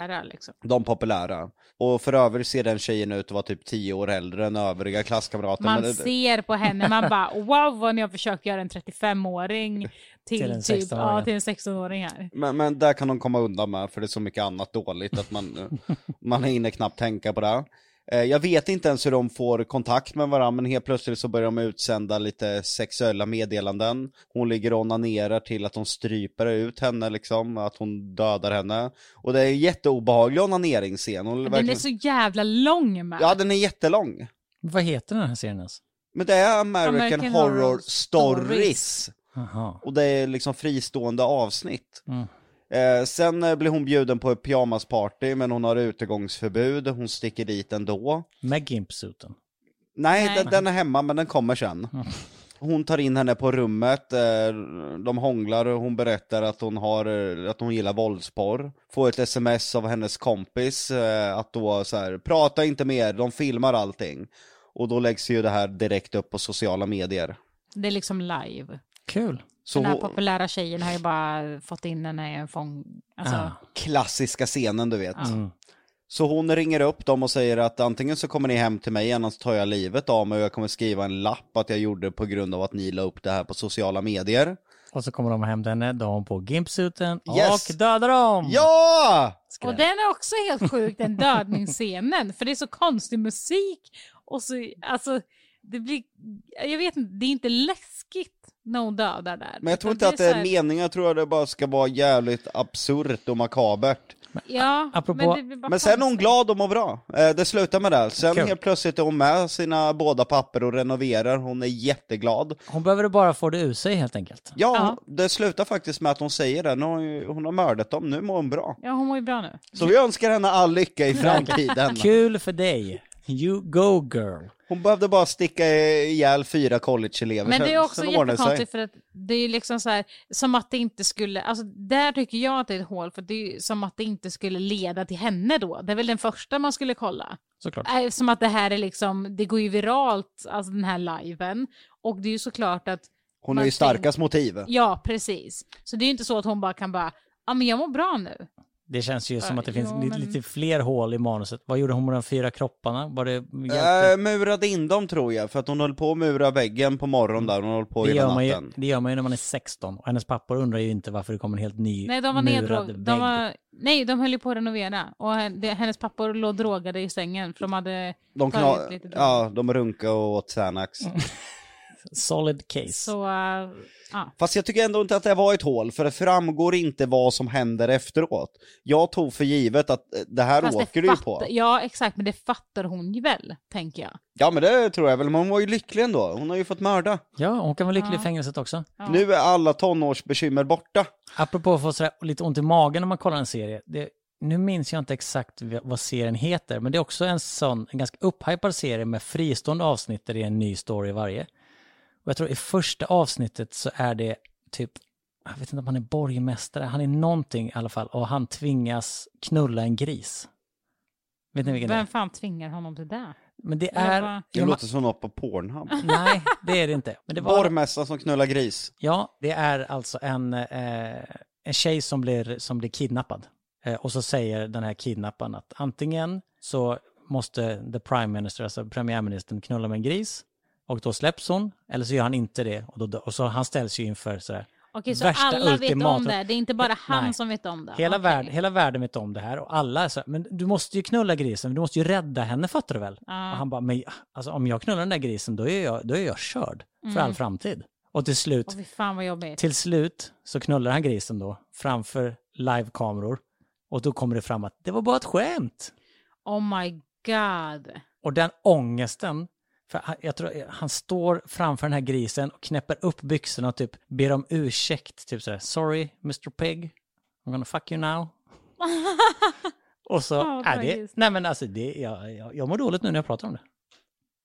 populära liksom. De populära. Och för övrigt ser den tjejen ut att vara typ 10 år äldre än övriga klasskamrater. Man men- ser på henne, man bara wow vad ni har försökt göra en 35-åring till, Till en typ, 16-åring. ja, till en 16-åring här. Men, men där kan de komma undan med, för det är så mycket annat dåligt att man, man hinner knappt tänka på det. Eh, Jag vet inte ens hur de får kontakt med varandra, men helt plötsligt så börjar de utsända lite sexuella meddelanden. Hon ligger och onanerar till att de stryper ut henne liksom, att hon dödar henne. Och det är en jätteobehaglig onaneringsscen. Hon Den är verkligen- så jävla lång med. Ja, den är jättelång. Vad heter den här serien ens? Men det är American, American Horror, Horror Stories. Stories. Och det är liksom fristående avsnitt. Mm. Eh, sen eh, blir hon bjuden på ett pyjamasparty, men hon har utegångsförbud. Hon sticker dit ändå. Med gimpsuiten. Nej, Nej. Den, den är hemma, men den kommer sen. Hon tar in henne på rummet, eh, de hånglar och hon berättar att hon, har, eh, att hon gillar våldsporr. Får ett sms av hennes kompis eh, att då så här, prata inte mer, de filmar allting. Och då läggs ju det här direkt upp på sociala medier. Det är liksom live. Kul. Så Den här hon- populära tjejen har ju bara fått in henne i en fång... Alltså, Ah. klassiska scenen du vet. Mm. Så hon ringer upp dem och säger att antingen så kommer ni hem till mig, annars tar jag livet av mig och jag kommer skriva en lapp att jag gjorde det på grund av att ni la upp det här på sociala medier. Och så kommer de hem till henne, då har hon på gimpsuiten Yes. och dödar dem! Ja! Och den är också helt sjuk, den dödningsscenen. För det är så konstig musik. Och så, alltså, det blir, jag vet inte, det är inte läskigt när hon dödar där. Men jag tror inte att det är här- meningen, jag tror att det bara ska vara jävligt absurt och makabert. Ja, Apropå- men, Men sen är hon glad och mår bra. Eh, Det slutar med det. Sen Kul. helt plötsligt är hon med sina båda papper och renoverar, hon är jätteglad. Hon behöver bara få det ur sig helt enkelt. Ja, Ja. det slutar faktiskt med att hon säger det, nu har hon, ju- hon har mördat dem, nu mår hon bra. Ja, hon mår ju bra nu. Så vi önskar henne all lycka i framtiden. Kul för dig! You go girl! Hon behövde bara sticka ihjäl fyra collegeelever, Men det är också jättekonstigt för att det är liksom så här, som att det inte skulle, alltså där tycker jag att det är ett hål för det är som att det inte skulle leda till henne då. Det är väl den första man skulle kolla. Såklart. Äh, Som att det här är liksom, det går ju viralt, alltså den här liven. Och det är ju såklart att, Hon har ju starkast motiv. ja precis. Så det är ju inte så att hon bara kan bara, ja men jag mår bra nu. Det känns ju som Ja, att det finns lite, men- lite fler hål i manuset. Vad gjorde hon med de fyra kropparna? Var det hjälpte? Äh, murade in dem tror jag, för att hon höll på att mura väggen på morgonen där, hon höll på det, hela gör man ju, natten. det gör man ju när man är 16 och hennes pappor undrar ju inte varför det kommer en helt ny Nej, de var murad vägg. De var, nej, de höll ju på att renovera. Och hennes pappor låg drogade i sängen för de hade De, kna- lite ja, de runkade och åt Xanax. Solid case. Så, äh, ja. Fast jag tycker ändå inte att det var ett hål, för det framgår inte vad som händer efteråt. Jag tog för givet att eh, det här Fast det åker du ju på. Ja, exakt, men det fattar hon ju väl, tänker jag. Ja men det tror jag väl, men hon var ju lycklig ändå. Hon har ju fått mörda. Ja, hon kan vara lycklig Ja. i fängelset också. Ja. Nu är alla tonårsbekymmer borta. Apropå att få sådär lite ont i magen när man kollar en serie. Det, nu minns jag inte exakt vad serien heter, men det är också en sån, en ganska upphypad serie med fristående avsnitt där det är en ny story varje. Och jag tror i första avsnittet så är det typ, jag vet inte om han är borgmästare, han är någonting i alla fall, och han tvingas knulla en gris. Vet ni vilken det Vem är? fan tvingar honom till det? Men det är... Det låter som något på Pornhub. Nej, det är det inte. Men det var... Borgmästaren som knullar gris. Ja, det är alltså en, eh, en tjej som blir, som blir kidnappad. Eh, och så säger den här kidnapparen att antingen så måste the prime minister, alltså premiärministern, knulla med en gris och då släpps hon, eller så gör han inte det och, då, och så han ställs ju inför sådär. Okej, så Värsta alla vet ultimata- om det? Det är inte bara han Nej. som vet om det? Hela, Okej. värld, hela världen vet om det här och alla är så här, men du måste ju knulla grisen, du måste ju rädda henne fattar du väl? Ja. Och han bara, men alltså, om jag knullar den där grisen då är jag, då är jag körd för Mm. all framtid. Och till slut fy fan vad jobbigt. Till slut så knullar han grisen då framför livekameror och då kommer det fram att det var bara ett skämt. Oh my god. Och den ångesten, för han, jag tror, han står framför den här grisen och knäpper upp byxorna och typ ber om ursäkt, typ sådär sorry Mr Pig, I'm gonna fuck you now. och så, Ja, är det, nej men alltså det, jag, jag, jag mår dåligt nu när jag pratar om det.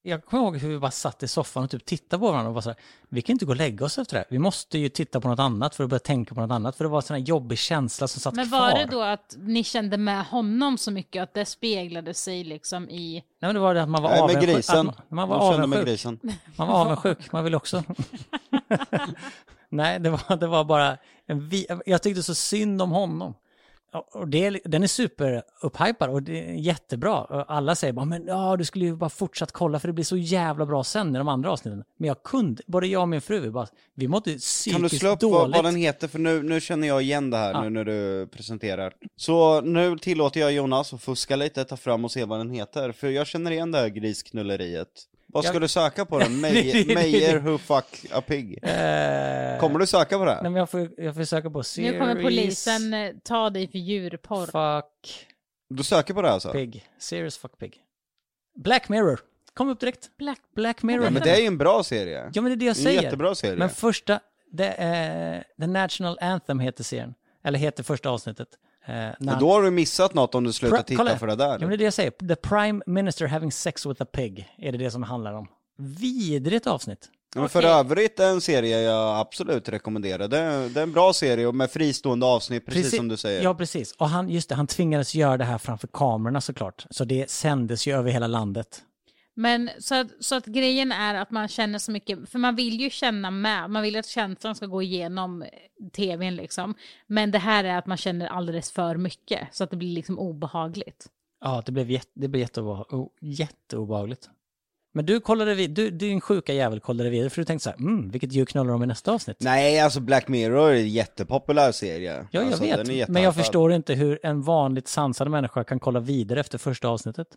Jag kommer ihåg hur vi bara satt i soffan och typ tittade på varandra och var så här, vi kan inte gå och lägga oss efter det här. Vi måste ju titta på något annat för att börja tänka på något annat. För det var en sån här jobbig känsla som satt Men kvar. var det då att ni kände med honom så mycket att det speglade sig liksom i... Nej men det var det att man var Nej, med avundsjuk. grisen. Att man, man var kände med avundsjuk. grisen. Man var avundsjuk, man ville också. Nej, det var, det var bara en vi, Jag tyckte så synd om honom. Och det, den är super upphypad och det är jättebra. Och Alla säger bara, men ja, du skulle ju bara fortsatt kolla för det blir så jävla bra sen i de andra avsnitten. Men jag kunde, både jag och min fru, vi bara, vi mådde psykiskt Kan du slå upp dåligt. vad, vad den heter, för nu, nu känner jag igen det här Ja. nu när du presenterar. Så nu tillåter jag Jonas att fuska lite, ta fram och se vad den heter, för jag känner igen det här grisknulleriet. Vad ska Jag- du söka på den? Det- Meijer Meijer who fuck a pig? Eh, Kommer du söka på det? Nej, men jag får, jag får söka på series... Nu kommer polisen eh, ta dig för djurporr. Fuck Du söker på det alltså? pig. Serious fuck pig. Black Mirror. Kom upp direkt. Black. Black Mirror. Ja men det är ju en bra serie. Ja men det är det jag är en säger. jättebra serie. Men första, det är, The National Anthem heter serien. Eller heter första avsnittet. Eh, Men då har du missat något om du slutar titta kolla. för det där. Ja men det är det jag säger. The Prime Minister having sex with a pig. Är det det som handlar om. Vidrigt avsnitt. Ja, Men för Okej. övrigt en serie jag absolut rekommenderar. Det är, det är en bra serie och med fristående avsnitt, precis, som du säger. Ja, precis. Och han, just det, han tvingades göra det här framför kamerorna såklart. Så det sändes ju över hela landet. Men så att, så att grejen är att man känner så mycket, för man vill ju känna med, man vill att känslan ska gå igenom eh, tvn liksom. Men det här är att man känner alldeles för mycket, så att det blir liksom obehagligt. Ja, det blev, jätte, det blev jätteobe, o- jätteobehagligt. Men du kollade vid, du, din sjuka jävel kollade vidare för du tänkte så här, mm, vilket djur knullar de i nästa avsnitt? Nej, alltså Black Mirror är en jättepopulär serie. Ja, jag alltså, vet. Men jag förstår inte hur en vanligt sansad människa kan kolla vidare efter första avsnittet.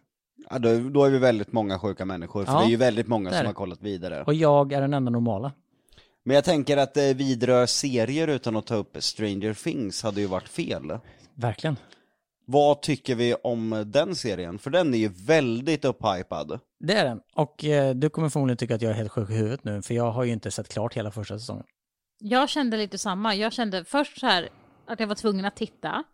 Ja, då, då är vi väldigt många sjuka människor, för Ja, det är ju väldigt många det är som det. har kollat vidare. Och jag är den enda normala. Men jag tänker att eh, vidröra serier utan att ta upp Stranger Things hade ju varit fel. Verkligen. Vad tycker vi om den serien? För den är ju väldigt upphypad. Det är den. Och eh, du kommer förmodligen tycka att jag är helt sjuk i huvudet nu, för jag har ju inte sett klart hela första säsongen. Jag kände lite samma, jag kände först så här att jag var tvungen att titta.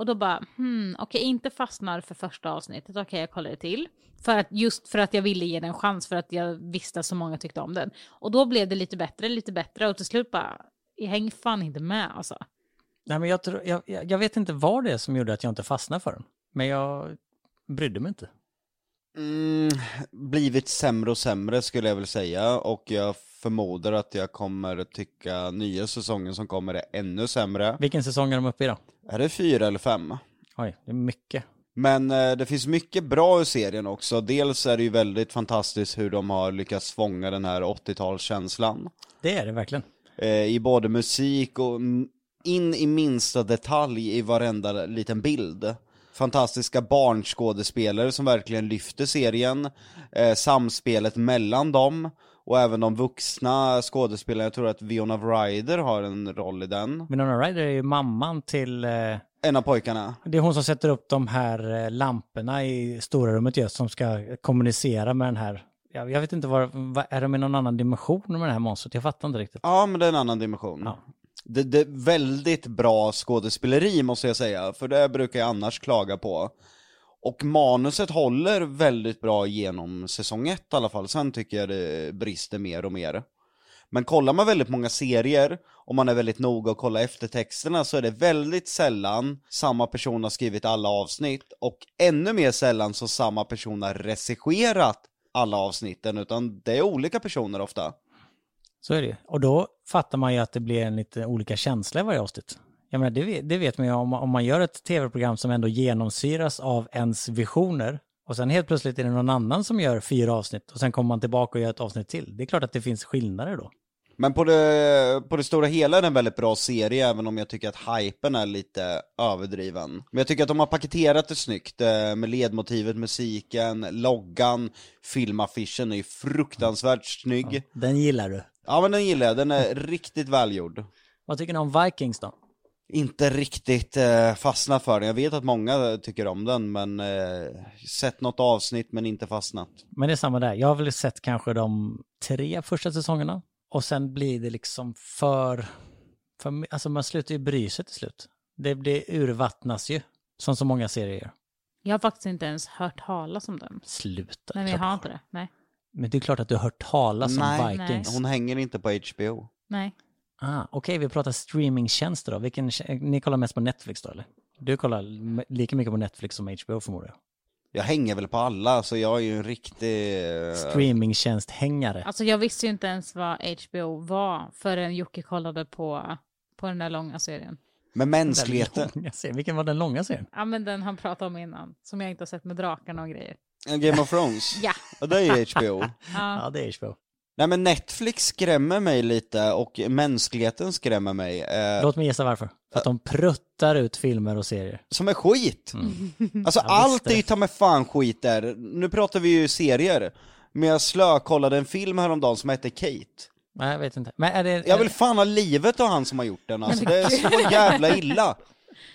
Och då bara, hmm, okej, inte fastnar för första avsnittet, okej, jag kollar det till. För att, just för att jag ville ge den en chans, för att jag visste att så många tyckte om den. Och då blev det lite bättre, lite bättre, och till slut bara, jag hänger fan inte med alltså. Nej, men jag, tror, jag jag vet inte vad det är som gjorde att jag inte fastnade för den. Men jag brydde mig inte. Mm, blivit sämre och sämre skulle jag väl säga, och jag förmodar att jag kommer tycka nya säsongen som kommer är ännu sämre. Vilken säsong är de uppe i då? Är det fyra eller fem? Oj, det är mycket. Men eh, det finns mycket bra i serien också. Dels är det ju väldigt fantastiskt hur de har lyckats fånga den här 80-talskänslan. Det är det verkligen. Eh, I både musik och in i minsta detalj i varenda liten bild. Fantastiska barnskådespelare som verkligen lyfter serien. Eh, samspelet mellan dem. Och även de vuxna skådespelarna, jag tror att Viona Ryder har en roll i den. Winona Ryder är ju mamman till... Eh, En av pojkarna. det är hon som sätter upp de här eh, lamporna i stora rummet just som ska kommunicera med den här... Jag, jag vet inte vad... Är de i någon annan dimension med det här monstret? Jag fattar inte riktigt. Ja, men det är en annan dimension. Ja. Det, det är väldigt bra skådespeleri måste jag säga, för det brukar jag annars klaga på. Och manuset håller väldigt bra genom säsong ett i alla fall, sen tycker jag det brister mer och mer. Men kollar man väldigt många serier, och man är väldigt noga och kollar eftertexterna, så är det väldigt sällan samma person har skrivit alla avsnitt, och ännu mer sällan så samma person har regisserat alla avsnitten, utan det är olika personer ofta. Så är det ju. Och då fattar man ju att det blir en lite olika känsla i varje avsnitt. Jag menar, det, vet, det vet man ju om, om man gör ett tv-program som ändå genomsyras av ens visioner och sen helt plötsligt är det någon annan som gör fyra avsnitt och sen kommer man tillbaka och gör ett avsnitt till. Det är klart att det finns skillnader då. Men på det, på det stora hela är det en väldigt bra serie, även om jag tycker att hypen är lite överdriven. Men jag tycker att de har paketerat det snyggt, eh, med ledmotivet, musiken, loggan, filmaffischen är ju fruktansvärt snygg. Den gillar du. Ja men den gillar jag, den är riktigt välgjord. Vad tycker ni om Vikings då? Inte riktigt eh, fastnat för den, jag vet att många tycker om den, men eh, sett något avsnitt men inte fastnat. Men det är samma där. Jag har väl sett kanske de tre första säsongerna och sen blir det liksom för... för alltså man slutar ju bry sig till slut. Det blir urvattnas ju, som så många serier. Jag har faktiskt inte ens hört talas om den. Sluta. Nej, men klart har inte det. Nej. Men det är klart att du har hört talas Nej. om Vikings. Hon hänger inte på HBO. Nej. Ah, Okej, vi pratar streamingtjänster då. Vilken, ni kollar mest på Netflix då eller? Du kollar lika mycket på Netflix som HBO förmodar jag. Jag hänger väl på alla, så jag är ju en riktig... eh, Streamingtjänsthängare. Alltså jag visste ju inte ens vad HBO var förrän Jocke kollade på, på den där långa serien. Med mänskligheten. Den långa serien. Vilken var den långa serien? Ja men den han pratade om innan, som jag inte har sett med drakarna och grejer. Game of Thrones? Ja. Ja, det är ju HBO. Ja. Ja, det är HBO. Nej men Netflix skrämmer mig lite och mänskligheten skrämmer mig. Eh, Låt mig gissa varför. För att de pruttar ut filmer och serier. som är skit. Alltså Ja, allt är ju ta med fan skit där. Nu pratar vi ju serier. Men jag slökollade en film häromdagen som hette Kate. Nej, jag vet inte. Men är det... Jag vill fan ha livet av han som har gjort den alltså. Det är så jävla illa.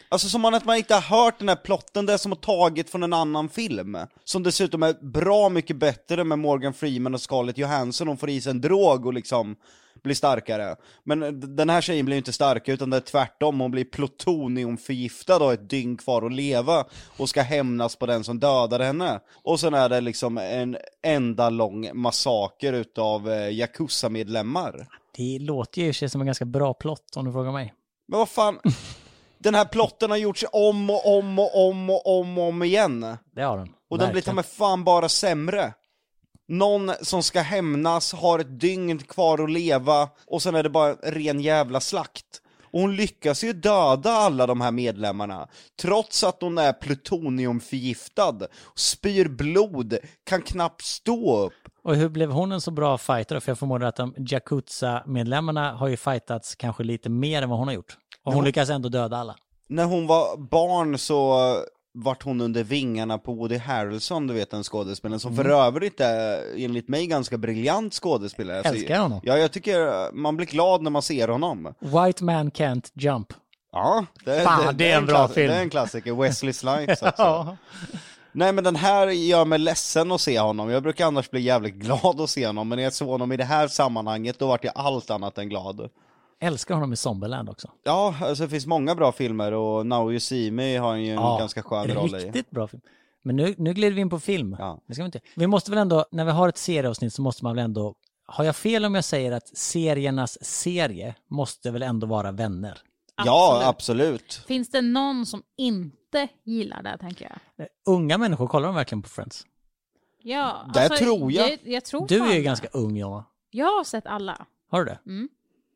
Alltså som att man inte har hört den här plotten, det är som att tagit från en annan film. Som dessutom är bra mycket bättre med Morgan Freeman och Scarlett Johansson, hon får i sig en drog och liksom blir starkare. Men den här tjejen blir ju inte starkare utan det är tvärtom, hon blir plutoniumförgiftad och har ett dygn kvar att leva och ska hämnas på den som dödade henne. Och sen är det liksom en enda lång massaker utav eh, Yakuza-medlemmar. Det låter ju i sig som en ganska bra plott om du frågar mig. Men vad fan, den här plotten har gjorts om och om och om och om och om igen. Det har den. Och den blir ta med fan bara sämre. Någon som ska hämnas, har ett dygn kvar att leva, och sen är det bara ren jävla slakt. Och hon lyckas ju döda alla de här medlemmarna, trots att hon är plutoniumförgiftad, spyr blod, kan knappt stå upp. Och hur blev hon en så bra fighter? För jag förmodar att de Yakuza-medlemmarna har ju fightats kanske lite mer än vad hon har gjort. Och hon lyckas ändå döda alla. När hon var barn så vart hon under vingarna på Woody Harrelson, du vet den skådespelaren, som för övrigt är enligt mig ganska briljant skådespelare. Alltså, Älskar honom. Ja, jag tycker man blir glad när man ser honom. White man can't jump. Ja, det, Fan, det är en bra klass- film. Det är en klassiker, Wesley Snipes alltså. Ja. Nej men den här gör mig ledsen att se honom, jag brukar annars bli jävligt glad att se honom, men när jag såg honom i det här sammanhanget, då vart jag allt annat än glad. Älskar honom i Zombieland också. Ja, alltså det finns många bra filmer och Now You See Me har han ju en Ja, ganska skön roll i. Riktigt bra film. Men nu, nu glider vi in på film. Ja. Det ska vi, inte. vi måste väl ändå, när vi har ett serieavsnitt så måste man väl ändå, har jag fel om jag säger att seriernas serie måste väl ändå vara vänner? Ja, absolut. Finns det någon som inte gillar det, tänker jag? Unga människor, kollar de verkligen på Friends? Ja, alltså, Det tror jag. Jag, jag tror Du är ju ganska ung, Jonna. Jag har sett alla. Har du det?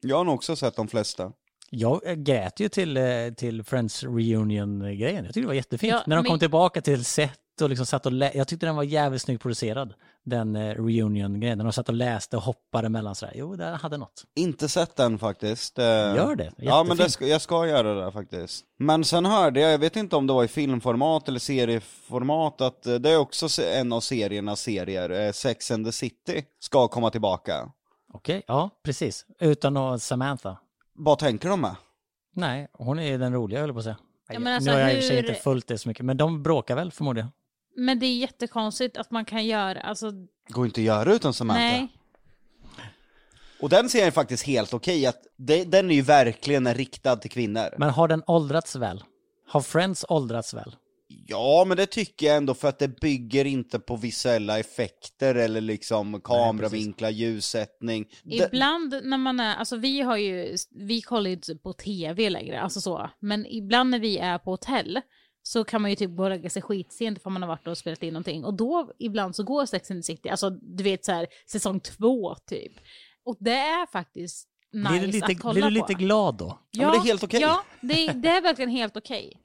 Jag har nog också sett de flesta. Jag eh, grät ju till, eh, till Friends Reunion-grejen. Jag tyckte det var jättefint. Ja, När de men- kom tillbaka till set och liksom satt och lä- Jag tyckte den var jävligt snyggt producerad. Den eh, Reunion-grejen. När de satt och läste och hoppade mellan sådär. Jo, det hade något. Inte sett den faktiskt. Gör det. Ja men det Jättefint. ska, jag ska göra det faktiskt. Men sen hörde jag, jag vet inte om det var i filmformat eller serieformat, att det är också en av seriernas serier, Sex and the City, ska komma tillbaka. Okej, ja, precis. Utan att Samantha. Vad tänker de med? Nej, hon är ju den roliga, höll jag på att säga. Ja, men alltså, nu har jag i och för sig hur- inte följt det så mycket, men de bråkar väl förmodligen. Men det är jättekonstigt att man kan göra, alltså, Går inte att göra utan Samantha. nej. Och den serien är faktiskt helt okej, att det, den är ju verkligen riktad till kvinnor. Men har den åldrats väl? Har Friends åldrats väl? Ja, men det tycker jag ändå för att det bygger inte på visuella effekter eller liksom kameravinklar, ljussättning. Ibland när man är, alltså vi har ju, vi kollar ju inte på tv längre, alltså så. Men ibland när vi är på hotell så kan man ju typ gå och lägga sig skitsent för man har varit och spelat in någonting. Och då ibland så går Sex and the City, alltså du vet så här säsong två typ. Och det är faktiskt nice blir du lite, att kolla blir du på. lite glad då? Ja, men det är helt okej. Ja, det, det är verkligen helt okej.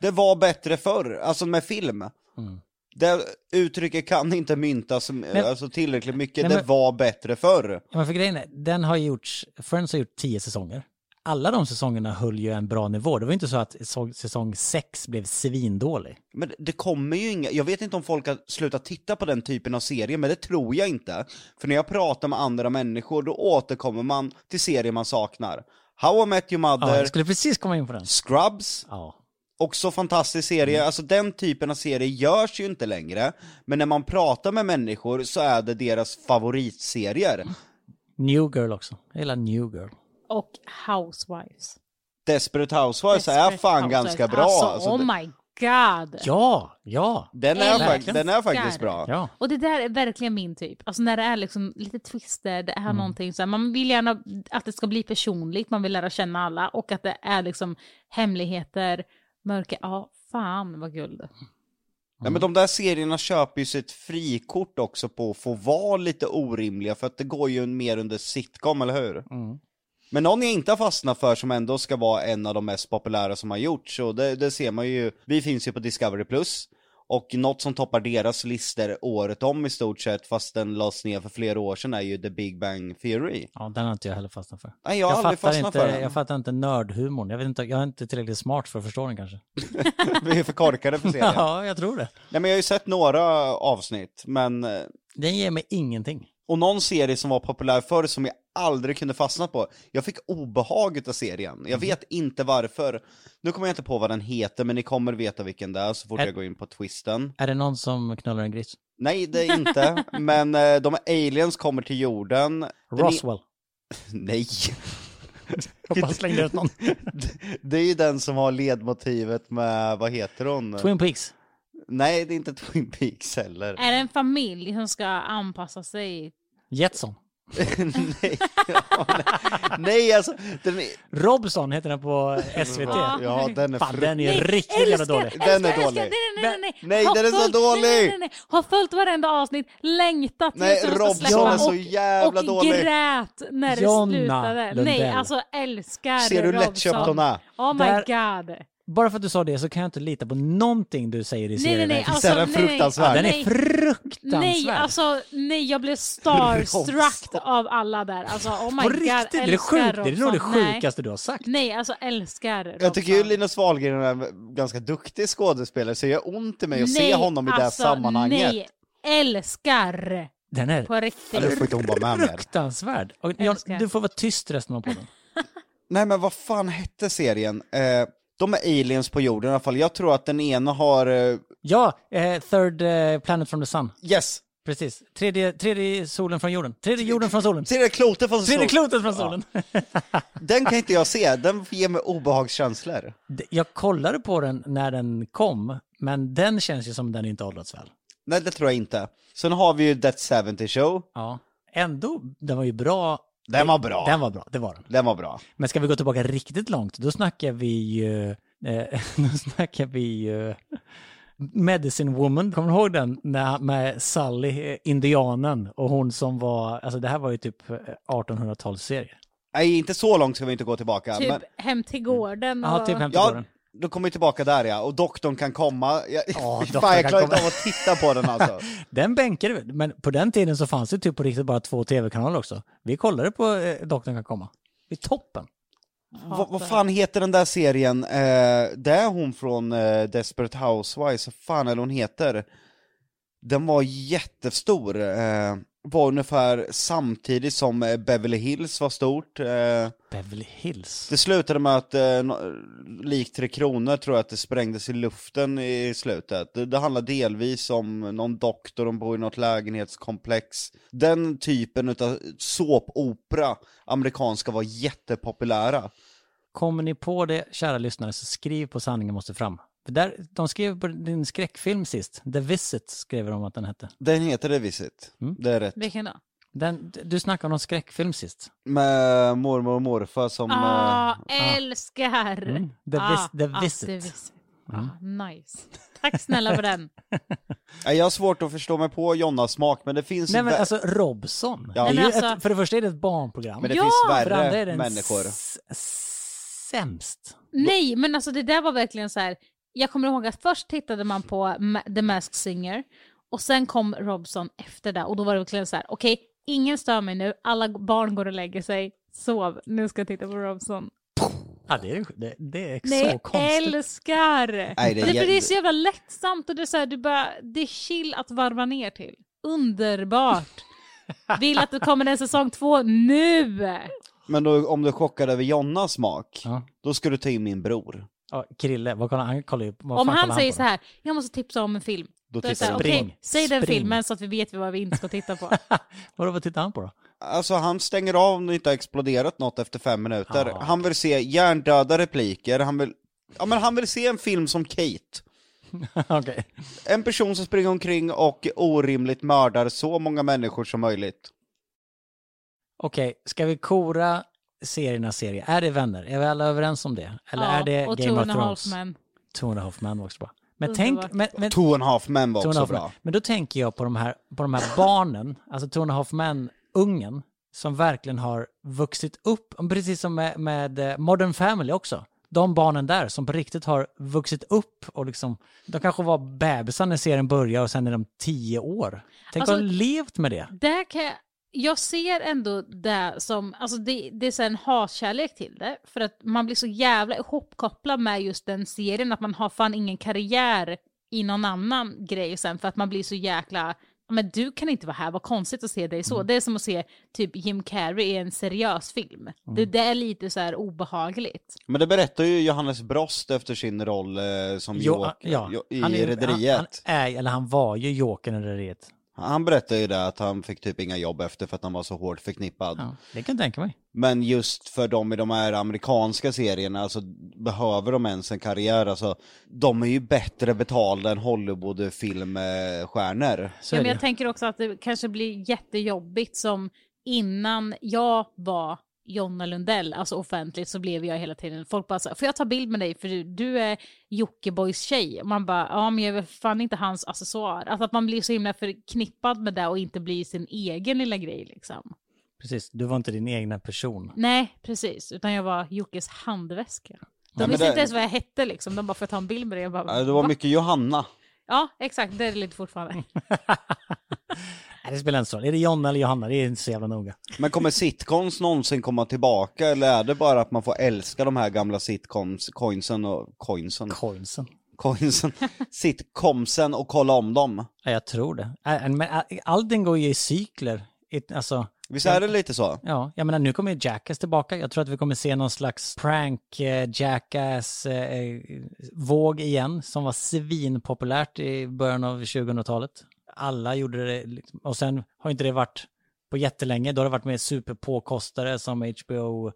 Det var bättre förr, alltså med film. Mm. Det uttrycket kan inte myntas Men- alltså tillräckligt mycket, Nej, det men- var bättre förr. Ja, men för grejen är, den har gjorts, Friends har gjort tio säsonger. Alla de säsongerna höll ju en bra nivå. Det var inte så att säsong- sex blev svindålig. Men det kommer ju inga, jag vet inte om folk har slutat titta på den typen av serier, men det tror jag inte. För när jag pratar med andra människor, då återkommer man till serier man saknar. How I Met Your Ja, Mother, jag skulle precis komma in på den. Scrubs, Ja. Också fantastisk serie, alltså den typen av serier görs ju inte längre, men när man pratar med människor så är det deras favoritserier. New Girl också. Gillar New Girl. Och Housewives. Desperate Housewives är Desperate fan Housewives. ganska bra. Alltså, Alltså, oh my god. Ja, ja. den, är fakt- den är faktiskt bra. Ja. Och det där är verkligen min typ. Alltså när det är liksom lite twister, det är någonting så här, man vill gärna att det ska bli personligt, man vill lära känna alla och att det är liksom hemligheter, mörka, ja fan vad guld. Ja, men de där serierna köper ju sitt frikort också på att få vara lite orimliga, för att det går ju mer under sitcom, eller hur? Men någon jag inte har fastnat för som ändå ska vara en av de mest populära som har gjorts, och det, det ser man ju, vi finns ju på Discovery Plus. Och något som toppar deras listor året om i stort sett, fast den lades ner för flera år sedan, är ju The Big Bang Theory. Ja, den har inte jag heller fastnat för. Nej, jag har aldrig fattar fastnat inte, för den. Jag fattar inte nördhumorn. Jag, vet inte, jag är inte tillräckligt smart för att förstå den kanske. Vi är för korkade för serien. Ja, jag tror det. Nej men jag har ju sett några avsnitt, men... eh, Den ger mig ingenting. Och någon serie som var populär förr som jag aldrig kunde fastna på. Jag fick obehag av serien. Jag vet inte varför. Nu kommer jag inte på vad den heter, men ni kommer veta vilken det är så fort Är- jag går in på twisten. Är det någon som knullar en gris? Nej, det är inte. men eh, de aliens kommer till jorden. Roswell. Nej. Bara slängde ut någon. Det är ju den som har ledmotivet med, vad heter hon? Twin Peaks. Nej, det är inte Twin Peaks heller. Är det en familj som ska anpassa sig? Jetson. nej. nej, alltså. Den är, Robson heter den på SVT. Ja. ja, den är Fan, fru- den är riktigt jävla älskar, dålig. älskar, Den är älskar. dålig. Nej, nej, nej, nej. Nej, Har den är så dålig. Nej, nej, nej. Har följt varenda avsnitt, längtat Nej, Robson är så och, jävla och dålig. grät när det Jonna slutade. Lundell. Nej, alltså älskar Ser du lättköpt hon är? Oh my Där- god. Bara för att du sa det så kan jag inte lita på någonting du säger i Nej, serien. nej, nej. här. Alltså, Den är nej, fruktansvärd. Den är nej. fruktansvärd. Nej, alltså nej, jag blev starstruck av alla där. Alltså oh my På god, riktigt, det är, älskar sjukt. det är nog det. Nej. sjukaste du har sagt. Nej, alltså älskar Robson. Jag tycker ju Linus Wahlgren är en ganska duktig skådespelare, så det gör ont i mig att se Nej, honom i det här alltså, sammanhanget. Nej, älskar Den är på riktigt. Ja, får inte hon vara med mer. fruktansvärd. Och Älskar. du får vara tyst resten av podden. Nej men vad fan hette serien? Eh, de är aliens på jorden i alla fall, jag tror att den ena har... Eh, Ja, eh, Third eh, Planet from the Sun. yes! Precis. Tredje, tredje solen från jorden. Tredje jorden från solen. Du klotet från Tredje sol? klotet från solen. Den kan inte jag se, den ger mig obehagskänslor. Jag kollade på den när den kom, men den känns ju som den inte åldrats väl. Nej det tror jag inte. Sen har vi ju That 70 Show, Ja. Ändå, den var ju bra. Den var bra. Den var bra, det var den. Den var bra. Men ska vi gå tillbaka riktigt långt, då snackar vi ju... Eh, då snackar vi ju... Medicine Woman, kommer du ihåg den? När, med Sally, eh, indianen, och hon som var... Alltså det här var ju typ eh, 1800-talsserie. Nej inte så långt ska vi inte gå tillbaka. Typ Men, hem till gården. Ja, och... typ hem till ja, gården. Då kommer vi tillbaka där ja, och doktorn kan komma. Jag, Ja, fan jag kan klarar inte komma. av att titta på den alltså. Den bänkade vi, men på den tiden så fanns det typ på riktigt bara två tv-kanaler också. Vi kollade på eh, Doktorn kan komma. I toppen. vad, vad fan heter den där serien? Eh, det är hon från eh, Desperate Housewives, vad fan är det hon heter? Den var jättestor, eh, var ungefär samtidigt som eh, Beverly Hills var stort. Eh, Beverly Hills. det slutade med att, eh, likt Tre Kronor tror jag att det sprängdes i luften i slutet. Det, det handlar delvis om någon doktor, de bor i något lägenhetskomplex. Den typen av såpopera, amerikanska, var jättepopulära. Kommer ni på det, kära lyssnare, så skriv på Sanningen måste fram. Där, de skrev på din skräckfilm sist, The Visit skrev de att den hette. Den heter The Visit, Mm. det är rätt. Vilken då? Den, du snackade om någon skräckfilm sist. Med mormor och morfar som... Ah, eh, älskar! Mm. The Ah, Vis- The ah, Visit. The Visit. Ah, nice. Tack snälla för den. jag har svårt att förstå mig på Jonnas smak, men det finns... Nej men alltså Robson. Ja. Det alltså- ett, för det första är det ett barnprogram. men det Ja! finns för det andra är värre människor. s- sämst. Nej, men alltså det där var verkligen så här. Jag kommer ihåg att först tittade man på The Masked Singer och sen kom Robson efter det och då var det verkligen så här. okej, ingen stör mig nu, alla barn går och lägger sig, sov, nu ska jag titta på Robson. Ja, det är, det, det är Nej, så konstigt. älskar! Nej, det är det, är, för det är jä- så jävla lättsamt och det är så här, du bara, det är chill att varva ner till. Underbart! Vill att det kommer en säsong två nu! Men då, om du är chockad över Jonnas smak, Ja. då ska du ta in min bror. Ja, Krille, vad kollar han? Kollar ju, vad Om fan han kollar säger på så här, jag måste tipsa om en film. Då Då tittar här, du. okej, Spring. säg den Spring. filmen så att vi vet vad vi inte ska titta på. Vadå, vad tittar han på då? Alltså han stänger av om det inte har exploderat något efter fem minuter. Ja. Han vill se hjärndöda repliker, han vill... Ja men han vill se en film som Kate. Okej. En person som springer omkring och orimligt mördar så många människor som möjligt. Okej, ska vi kora seriernas serie? Är det Vänner? Är vi alla överens om det? Eller är det och Game Two of and a Half Thrones? Men. Two and a half men var också bra. Men Underbart. tänk, men, men, Two and a half men var också bra. men. men då tänker jag på de här, på de här barnen, alltså Two and a half men, ungen, som verkligen har vuxit upp, precis som med, med eh, Modern Family också. De barnen där som på riktigt har vuxit upp och liksom, de kanske var bebisar när serien började och sen är de tio år. Tänk Alltså- att ha levt med det. Där kan jag, jag ser ändå det som, alltså det, det är så en hatkärlek till det. För att man blir så jävla ihopkopplad med just den serien att man har fan ingen karriär i någon annan grej sen för att man blir så jäkla, men du kan inte vara här, vad konstigt att se dig så. Det är som att se typ Jim Carrey i en seriös film. Det, det är lite så här obehagligt. Men det berättar ju Johannes Brost efter sin roll eh, som Jo, Joker ja, jo- i han är- Rederiet. Han, han, är, eller han var ju Jokern i Rederiet. Han berättar ju det att han fick typ inga jobb efter för att han var så hårt förknippad. Ja, det kan jag tänka mig. Men just för dem i de här amerikanska serierna, alltså behöver de ens en karriär, alltså de är ju bättre betalda än Hollywood-filmstjärnor. Ja, men jag tänker också att det kanske blir jättejobbigt som innan jag var Jonna Lundell, alltså offentligt, så blev jag hela tiden, folk bara så här, får jag ta bild med dig för du, du är Jockibois tjej? Och man bara, ja men jag är fan inte hans accessoar. Alltså att man blir så himla förknippad med det och inte blir sin egen lilla grej liksom. Precis, du var inte din egna person. Nej, precis, utan jag var Jockes handväska. De men visste det- inte ens vad jag hette liksom, de bara, får jag ta en bild med dig? Jag bara, Ja, Det var "Va?" mycket Johanna. Ja, exakt, det är det lite fortfarande. Det spelar inte så roll. Är det Jonna eller Johanna? Det är inte så jävla noga. Men kommer sitcoms någonsin komma tillbaka eller är det bara att man får älska de här gamla sitcoms, coinsen och coinsen, Coinsen. coinsen, sitcomsen och kolla om dem? Ja, jag tror det. Men allting går ju i cykler. Alltså, Visst är det lite så? ja, jag menar nu kommer ju Jackass tillbaka. Jag tror att vi kommer se någon slags prank eh, Jackass eh, eh, våg igen som var svinpopulärt i början av 2000-talet. Alla gjorde det liksom. och sen har inte det varit på jättelänge. Då har det varit med superpåkostare som HBO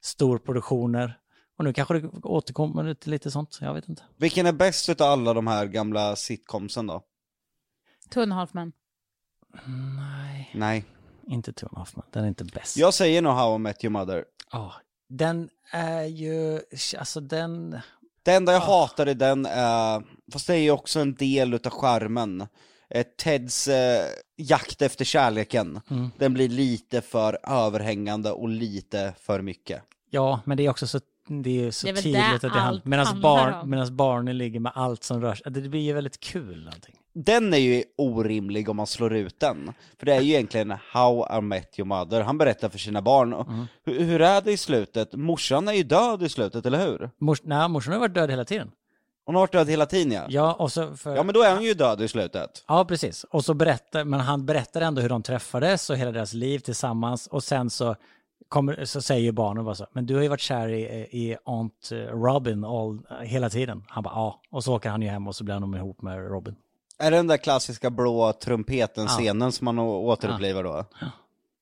storproduktioner. Och nu kanske det återkommer till lite sånt, jag vet inte. Vilken är bäst utav alla de här gamla sitcomsen då? Two and a half men. Nej, Nej. inte Two and a Half Men. Den är inte bäst. Jag säger nog How I Met Your Mother. Ja, den är ju, alltså den, Det enda jag hatar i den är, fast det är ju också en del utav eh, Teds eh, jakt efter kärleken. Mm. Den blir lite för överhängande och lite för mycket. ja, men det är också så, det är ju så Det är tydligt att det handlar, medan barn, om. medans barnen ligger med allt som rör sig, det blir ju väldigt kul allting. Den är ju orimlig om man slår ut den. För det är ju egentligen How I Met Your Mother. Han berättar för sina barn. Mm. Hur, hur är det i slutet? Morsan är ju död i slutet, eller hur? Mors, nej, morsan har varit död hela tiden. Hon har varit död hela tiden ja. Ja, och så för, Ja men då är hon ju död i slutet. Ja, precis. Och så berättar, men han berättar ändå hur de träffades och hela deras liv tillsammans och sen så, kommer, så säger barnen bara så, men du har ju varit kär i, i Aunt Robin all, hela tiden. Han bara, ja. Och så åker han ju hem och så blir han ihop med Robin. Är det den där klassiska blå trumpeten-scenen som man återupplivar då?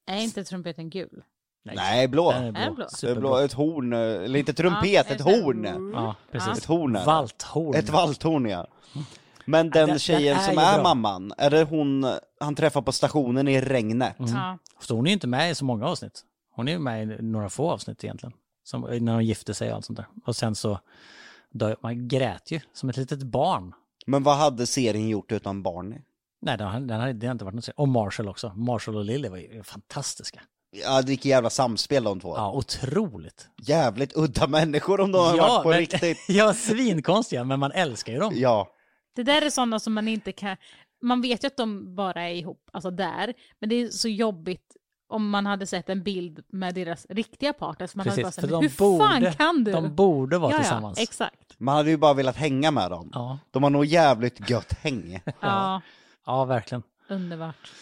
Är inte trumpeten gul? Nej, blå. Den är Är blå. den blå? Är Superblå. blå, ett horn, eh, eller inte trumpet, Ja, ett horn. Ja, precis. Ett horn är. Valthorn. Ett valthorn ja. Men den, Den- den tjejen är som är bra. mamman, är det hon han träffar på stationen i regnet? Ja. Så hon är ju inte med i så många avsnitt. Hon är ju med i några få avsnitt egentligen. Som, när de gifte sig och allt sånt där. Och sen så, dö, man grät ju som ett litet barn. Men vad hade serien gjort utan Barney? Nej, den, den det har inte varit något Och Marshall också. Marshall och Lily var ju fantastiska. Ja, vilket jävla samspel de två. Ja, otroligt. Jävligt udda människor om de har varit på men- riktigt. ja, svinkonstiga, men man älskar ju dem. Ja. Det där är sådana som man inte kan... Man vet ju att de bara är ihop, alltså där. Men det är så jobbigt om man hade sett en bild med deras riktiga partners. Man hade bara Precis, sagt, för hur de borde, fan kan du? de borde vara ja, tillsammans. Ja, exakt. Man hade ju bara velat hänga med dem. Ja, De har nog jävligt gött häng. Ja, ja, verkligen. underbart.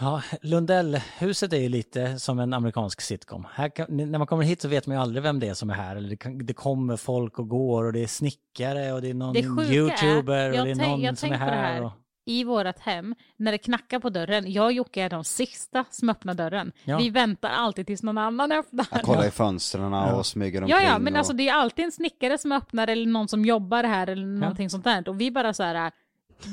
Ja, Lundellhuset är ju lite som en amerikansk sitcom. Här kan, när man kommer hit så vet man ju aldrig vem det är som är här. Eller det, kan, det kommer folk och går och det är snickare och det är någon Det sjuka youtuber är, och det är någon som är här. här. Och, I vårt hem, när det knackar på dörren, jag och Jocke är de sista som öppnar dörren. Ja. Vi väntar alltid tills någon annan öppnar. Jag kollar i fönstren och smyger omkring. Ja, ja, men och... alltså det är alltid en snickare som öppnar eller någon som jobbar här eller någonting sånt där. Och vi bara så här,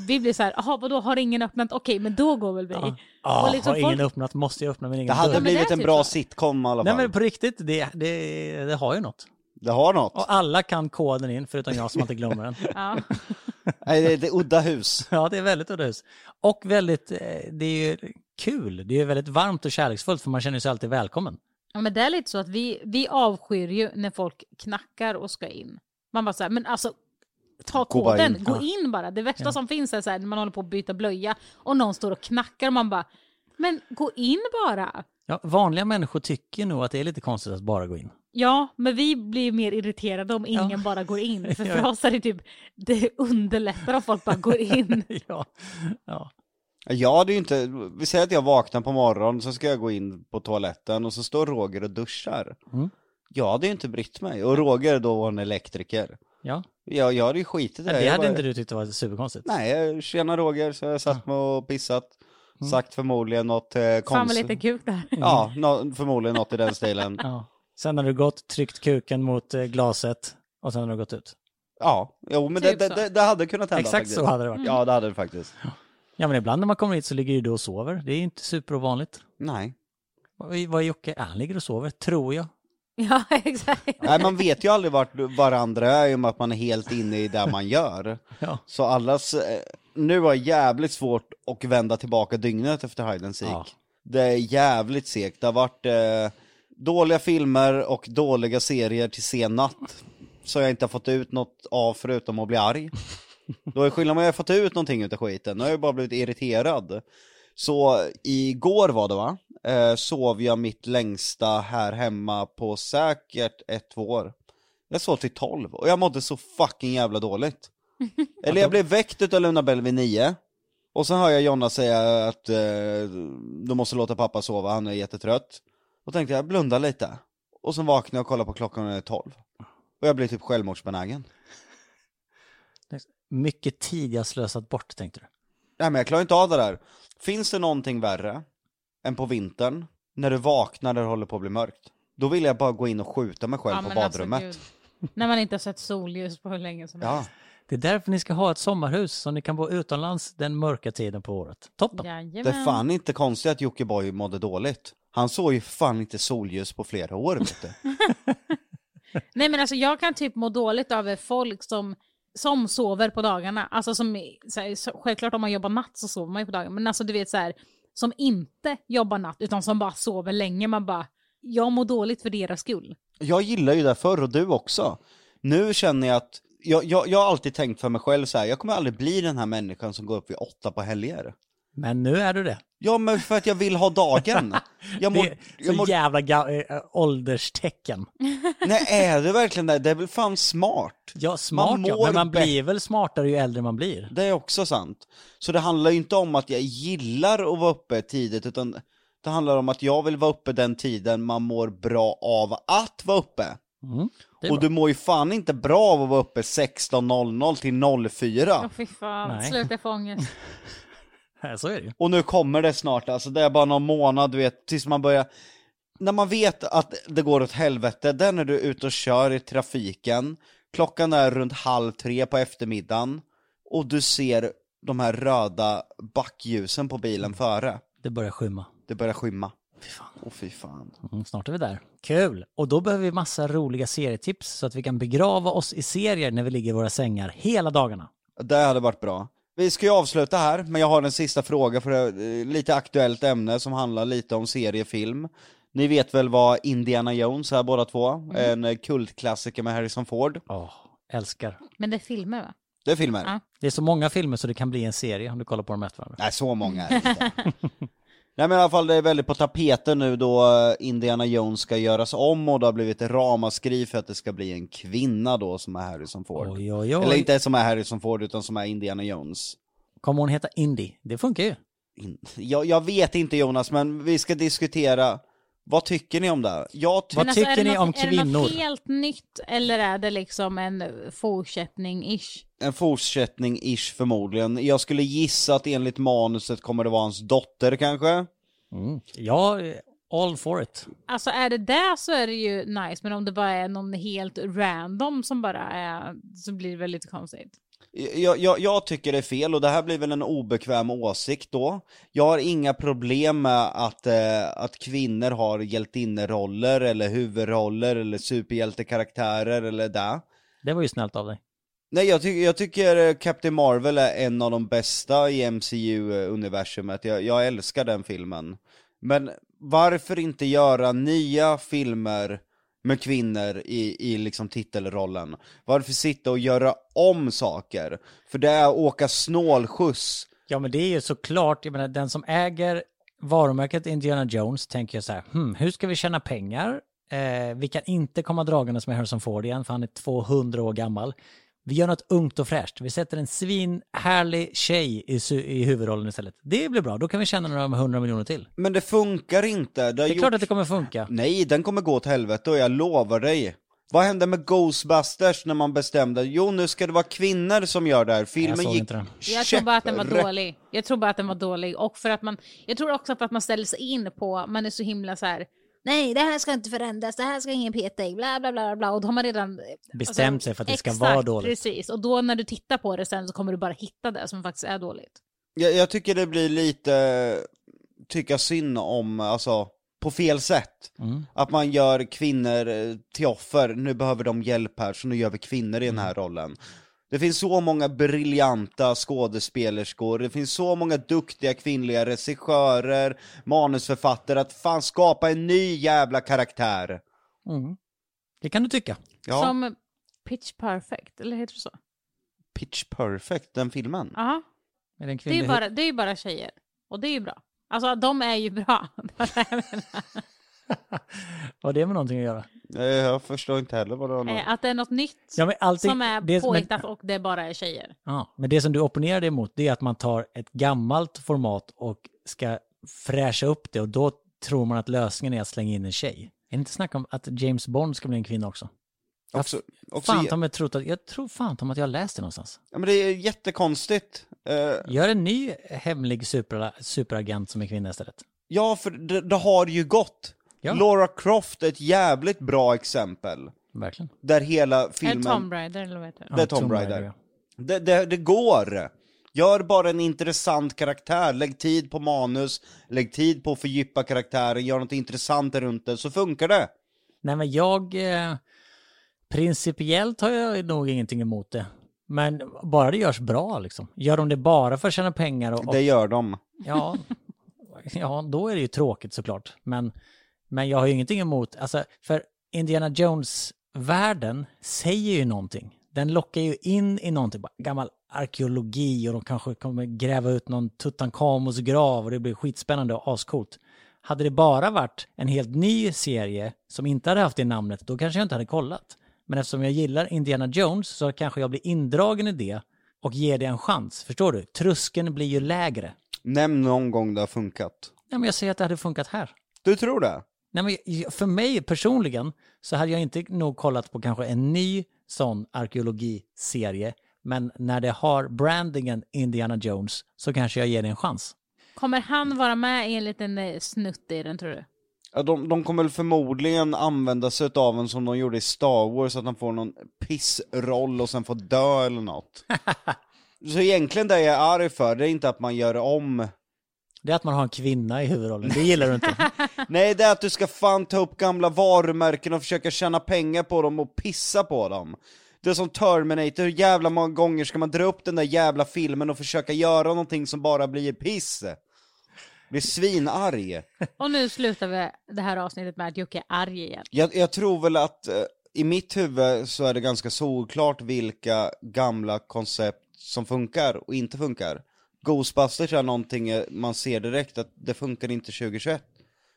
vi blir så här, jaha vadå har ingen öppnat? Okej, men då går väl vi. ja, ah, Och liksom har ingen folk- öppnat, måste jag öppna min egen Det hade dörr. det blivit är en typ bra så. sitcom i alla Nej fall. men på riktigt, det, det, det har ju något. Det har något. Och alla kan koden in, förutom jag som alltid glömmer den. Ja. Nej, det är ett udda hus. Ja, det är väldigt udda hus. Och väldigt, eh, det är ju kul. Det är väldigt varmt och kärleksfullt för man känner sig alltid välkommen. Ja, men det är lite så att vi, vi avskyr ju när folk knackar och ska in. Man bara så här, men alltså ta Gå koden, in. gå Ja. in bara. Det värsta som finns är så här, när man håller på att byta blöja och någon står och knackar och man bara, men gå in bara. Ja, vanliga människor tycker nog att det är lite konstigt att bara gå in. Ja, men vi blir mer irriterade om ingen Ja. bara går in. För för Ja. oss är det typ, det underlättar om folk bara går in. ja. ja. Jag hade ju inte, vi säger att jag vaknar på morgonen, så ska jag gå in på toaletten och så står Roger och duschar. Mm. Jag hade ju inte brytt mig, och Roger då var en elektriker. Ja. Jag, jag hade ju skitit i det. Det Jag hade bara- inte du tyckt var superkonstigt. Nej, tjena Roger, så har jag satt mig och pissat. Sagt förmodligen något eh, Fan vad konstigt. lite kuk där. Ja, nå, förmodligen något i den stilen. Ja. Sen har du gått, tryckt kuken mot eh, glaset och sen har du gått ut. Ja, jo men Typ det, det, det hade kunnat hända Exakt faktiskt. så hade det varit. Ja, det hade det faktiskt. Ja men ibland när man kommer hit så ligger ju du och sover. Det är inte superovanligt. Nej. Vad vad är Jocke? Ja, Han ligger och sover, tror jag. Ja, exakt. Nej, man vet ju aldrig vart varandra är i och med att man är helt inne i det man gör. Ja. Så allas, eh, nu var det jävligt svårt att vända tillbaka dygnet efter Hide and Seek. Ja. Det är jävligt segt, det har varit eh, dåliga filmer och dåliga serier till sen natt. Så jag inte har fått ut något av förutom att bli arg. Då är skillnaden om jag har fått ut någonting utav skiten, nu har jag bara blivit irriterad. Så igår var det va, eh, sov jag mitt längsta här hemma på säkert ett, två år. Jag sov till tolv och jag mådde så fucking jävla dåligt. Eller jag blev väckt utav Luna Bell vid nio. Och sen hör jag Jonna säga att eh, du måste låta pappa sova, han är jättetrött. Och tänkte jag, blunda lite. Och sen vaknade jag och kollade på klockan och det är tolv. Och jag blev typ självmordsbenägen. Mycket tid jag slösat bort tänkte du. Nej men jag klarar inte av det där. Finns det någonting värre än på vintern, när du vaknar när det håller på att bli mörkt? Då vill jag bara gå in och skjuta mig själv på men alltså, badrummet. gud. När man inte har sett solljus på hur länge som ja. helst. Det är därför ni ska ha ett sommarhus så ni kan bo utomlands den mörka tiden på året. Toppen! Det Jajamän. är fan inte konstigt att Jockiboi mådde dåligt. Han såg ju fan inte solljus på flera år vet du. Nej men alltså jag kan typ må dåligt över folk som, som sover på dagarna. Alltså som, så här, så, självklart om man jobbar natt så sover man ju på dagarna. Men alltså du vet så här, som inte jobbar natt utan som bara sover länge. Man bara, jag mår dåligt för deras skull. Jag gillar ju det förr och du också. Nu känner jag att, jag, jag, jag har alltid tänkt för mig själv så här, jag kommer aldrig bli den här människan som går upp vid åtta på helger. Men nu är du det. Ja men för att jag vill ha dagen. Jag mår, det är så jag mår, jävla ga- äh, ålderstecken. nej är det verkligen det? Det är väl fan smart? Ja, smart ja, mår men man bättre. blir väl smartare ju äldre man blir. Det är också sant. Så det handlar ju inte om att jag gillar att vara uppe tidigt, utan det handlar om att jag vill vara uppe den tiden man mår bra av att vara uppe. Mm, Och bra. du mår ju fan inte bra av att vara uppe 16.00 till 04. Åh fy fan, Nej. sluta få ångest. Så är det ju. Och nu kommer det snart, alltså det är bara någon månad du vet, tills man börjar När man vet att det går åt helvete, det är när du är ute och kör i trafiken Klockan är runt halv tre på eftermiddagen Och du ser de här röda backljusen på bilen före Det börjar skymma. Det börjar skymma Fy fan. Åh fy fan Mm, snart är vi där. Kul! Och då behöver vi massa roliga serietips så att vi kan begrava oss i serier när vi ligger i våra sängar hela dagarna. Det hade varit bra Vi ska ju avsluta här, men jag har en sista fråga för det eh, lite aktuellt ämne som handlar lite om seriefilm Ni vet väl vad Indiana Jones är båda två? En eh, kultklassiker med Harrison Ford Åh, älskar. Men det är filmer va? Det är filmer? Ja. Det är så många filmer så det kan bli en serie om du kollar på dem efter varandra. Nej, så många är det inte. Nej men i alla fall det är väldigt på tapeten nu då eh, Indiana Jones ska göras om och det har blivit ett ramaskri för att det ska bli en kvinna då som är Harrison Ford. Oj, oj, oj. Eller inte som är Harrison Ford utan som är Indiana Jones. Kommer hon heta Indy? Det funkar ju. In- Jag, jag vet inte Jonas, men vi ska diskutera, vad tycker ni om det? Jag ty- Vad alltså, tycker ni något, om Är det något kvinnor? helt nytt eller är det liksom en fortsättning-ish? en fortsättning-ish förmodligen. Jag skulle gissa att enligt manuset kommer det vara hans dotter kanske? Mm. Ja, all for it. Alltså är det där så är det ju nice, men om det bara är någon helt random som bara är, så blir det väl lite konstigt. Jag, jag, jag tycker det är fel och det här blir väl en obekväm åsikt då. Jag har inga problem med att, eh, att kvinnor har hjältinneroller eller huvudroller eller superhjältekaraktärer eller det. Det var ju snällt av dig. Nej jag, ty jag tycker eh, Captain Marvel är en av de bästa i MCU-universumet, jag, jag älskar den filmen. Men varför inte göra nya filmer med kvinnor i, i liksom titelrollen? Varför sitta och göra om saker? För det är att åka snålskjuts. Ja, men det är ju såklart, jag menar den som äger varumärket Indiana Jones tänker jag så här, hmm, hur ska vi tjäna pengar? Eh, vi kan inte komma dragandes med Harrison Ford igen, för han är 200 år gammal. Vi gör något ungt och fräscht. Vi sätter en svinhärlig tjej i, i huvudrollen istället. Det blir bra, då kan vi tjäna några hundra miljoner till. Men det funkar inte. Det, Det är klart gjorts- att det kommer funka. Nej, den kommer gå åt helvete och jag lovar dig. Vad hände med Ghostbusters när man bestämde, jo nu ska det vara kvinnor som gör det här, filmen såg gick inte den. Jag tror bara att den var dålig. Jag tror bara att den var dålig. Och för att man, jag tror också för att man ställer sig in på, man är så himla så här. Nej, det här ska inte förändras, det här ska ingen peta i, bla bla bla bla. Och då har man redan alltså, Bestämt sig för att det ska exakt, vara dåligt. precis. Och då när du tittar på det sen så kommer du bara hitta det som faktiskt är dåligt. Jag, jag tycker det blir lite, tycka synd om, alltså, på fel sätt. Mm. Att man gör kvinnor till offer, nu behöver de hjälp här, så nu gör vi kvinnor i den Mm. här rollen. Det finns så många briljanta skådespelerskor, det finns så många duktiga kvinnliga regissörer, manusförfattare, att fan skapa en ny jävla karaktär. Mm. Det kan du tycka. Ja, Som Pitch Perfect, eller heter det så? Pitch Perfect, den filmen. Ja, det är ju bara, det är ju bara tjejer. Och det är ju bra. Alltså de är ju bra. Vad har det med någonting att göra? Jag förstår inte heller vad det något- Eh, att det är något nytt Ja, men allting, som är det, påhittat men, och det bara är tjejer. ja, men det som du opponerar dig emot det är att man tar ett gammalt format och ska fräscha upp det och då tror man att lösningen är att slänga in en tjej. Är det inte snack om att James Bond ska bli en kvinna också? Också, också, Fan ta mig trott att, jag tror fan om att jag har läst det någonstans. ja, men det är jättekonstigt. Eh, Gör en ny hemlig super, superagent som är kvinna istället. Ja, för det, det har ju gått. Ja. Laura Croft är ett jävligt bra exempel. Verkligen. Där hela Är det filmen... Tomb Raider eller vad heter det? Det är Tomb Raider. ja. Det, det, det går. Gör bara en intressant karaktär, lägg tid på manus, lägg tid på att fördjupa karaktären, gör något intressant runt det, så funkar det. Nej men jag... Eh, principiellt har jag nog ingenting emot det. Men bara det görs bra liksom. Gör de det bara för att tjäna pengar och... och Det gör de. ja, ja, då är det ju tråkigt såklart. Men, men jag har ju ingenting emot... Alltså, för Indiana Jones-världen säger ju någonting. Den lockar ju in i någonting, gammal arkeologi och de kanske kommer gräva ut någon Tutankhamons grav och det blir skitspännande och ascoolt. Hade det bara varit en helt ny serie som inte hade haft det namnet, då kanske jag inte hade kollat. Men eftersom jag gillar Indiana Jones så kanske jag blir indragen i det och ger det en chans. Förstår du? Tröskeln blir ju lägre. Nämn någon gång det har funkat. Nej, men jag säger att det hade funkat här. Du tror det? Nej, men för mig personligen så hade jag inte nog kollat på kanske en ny sån arkeologiserie. Men när det har brandingen Indiana Jones så kanske jag ger det en chans. Kommer han vara med i en liten eh, snutt i den tror du? Ja, de, de kommer väl förmodligen använda sig av en som de gjorde i Star Wars, att han får någon pissroll och sen får dö eller något. Så egentligen det jag är arg för, det är inte att man gör om Det är att man har en kvinna i huvudrollen. Det gillar du inte. Nej, det är att du ska fan ta upp gamla varumärken och försöka tjäna pengar på dem och pissa på dem. Det är som Terminator, hur jävla många gånger ska man dra upp den där jävla filmen och försöka göra någonting som bara blir piss? Blir svinarg. Och nu slutar vi det här avsnittet med att Jocke är arg igen. Jag, jag tror väl att eh, i mitt huvud så är det ganska solklart vilka gamla koncept som funkar och inte funkar. Ghostbusters är någonting eh, man ser direkt att det funkar inte 2021.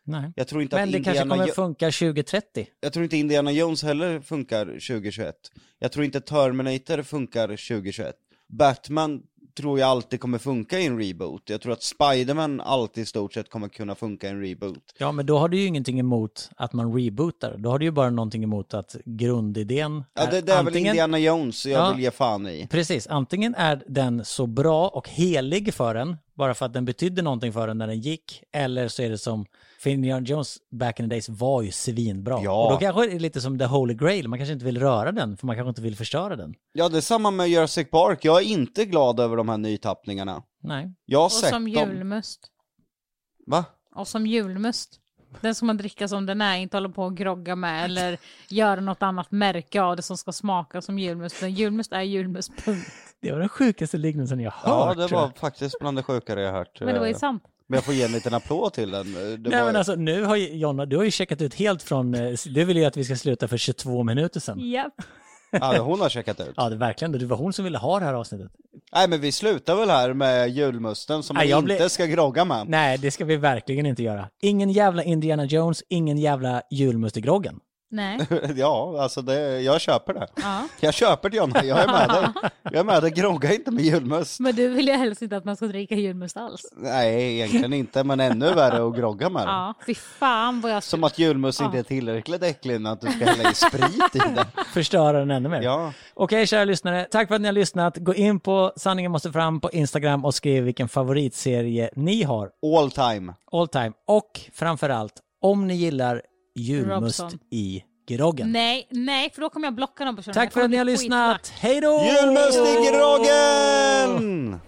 Nej. Jag tror inte Men att det kanske Indiana kommer Jo- funka 2030. Jag tror inte Indiana Jones heller funkar 2021. Jag tror inte Terminator funkar 2021. Batman tror jag alltid kommer funka i en reboot. Jag tror att Spiderman alltid i stort sett kommer kunna funka i en reboot. Ja, men då har du ju ingenting emot att man rebootar. Då har du ju bara någonting emot att grundidén Ja, det, det är väl antingen- Indiana Jones jag Ja. vill ge fan i. Precis, antingen är den så bra och helig för en, bara för att den betydde någonting för en när den gick, eller så är det som, Indiana Jones back in the days var ju svinbra. Ja. Och då kanske det är lite som The Holy Grail, man kanske inte vill röra den, för man kanske inte vill förstöra den. Ja, det är samma med Jurassic Park. Jag är inte glad över de här nytappningarna. Nej. Jag har Och sett som dem. julmust. Va? Och som julmust. Den ska man dricka som den är, inte hålla på och grogga med eller göra något annat märke av det som ska smaka som julmust. Men julmust är julmust, punkt. Det var den sjukaste liknelsen jag Ja, hört. det tror var faktiskt bland det sjukare jag hört. Men det var ju Eh, sant. Men jag får ge en liten applåd till den. Det Nej var... men alltså nu har ju Jonna, du har ju checkat ut helt från, eh, du ville ju att vi ska sluta för 22 minuter sedan. Japp. Ja, hon har checkat ut. Ja, det verkligen, det var hon som ville ha det här avsnittet. Nej men vi slutar väl här med julmusten som man Nej, jag inte blir- ska grogga med. Nej, det ska vi verkligen inte göra. Ingen jävla Indiana Jones, ingen jävla julmust i groggen. Nej. Ja, alltså det, jag köper det. Ja. Jag köper det Jonna, jag är med dig. Jag är med dig, grogga inte med julmust. Men du vill ju helst inte att man ska dricka julmust alls. Nej, egentligen inte, men ännu värre att grogga med det. Ja, fy fan vad jag Som att julmust inte är tillräckligt äcklig innan att du ska hälla i sprit i den. Förstöra den ännu mer. Ja. Okej, kära lyssnare. Tack för att ni har lyssnat. Gå in på Sanningen måste fram på Instagram och skriv vilken favoritserie ni har All time. all time. Och framförallt, om ni gillar julmust Robson. i groggen. Nej, nej, för då kommer jag blocka de personerna. Tack för att ni har lyssnat. Hej då! Julmust i groggen!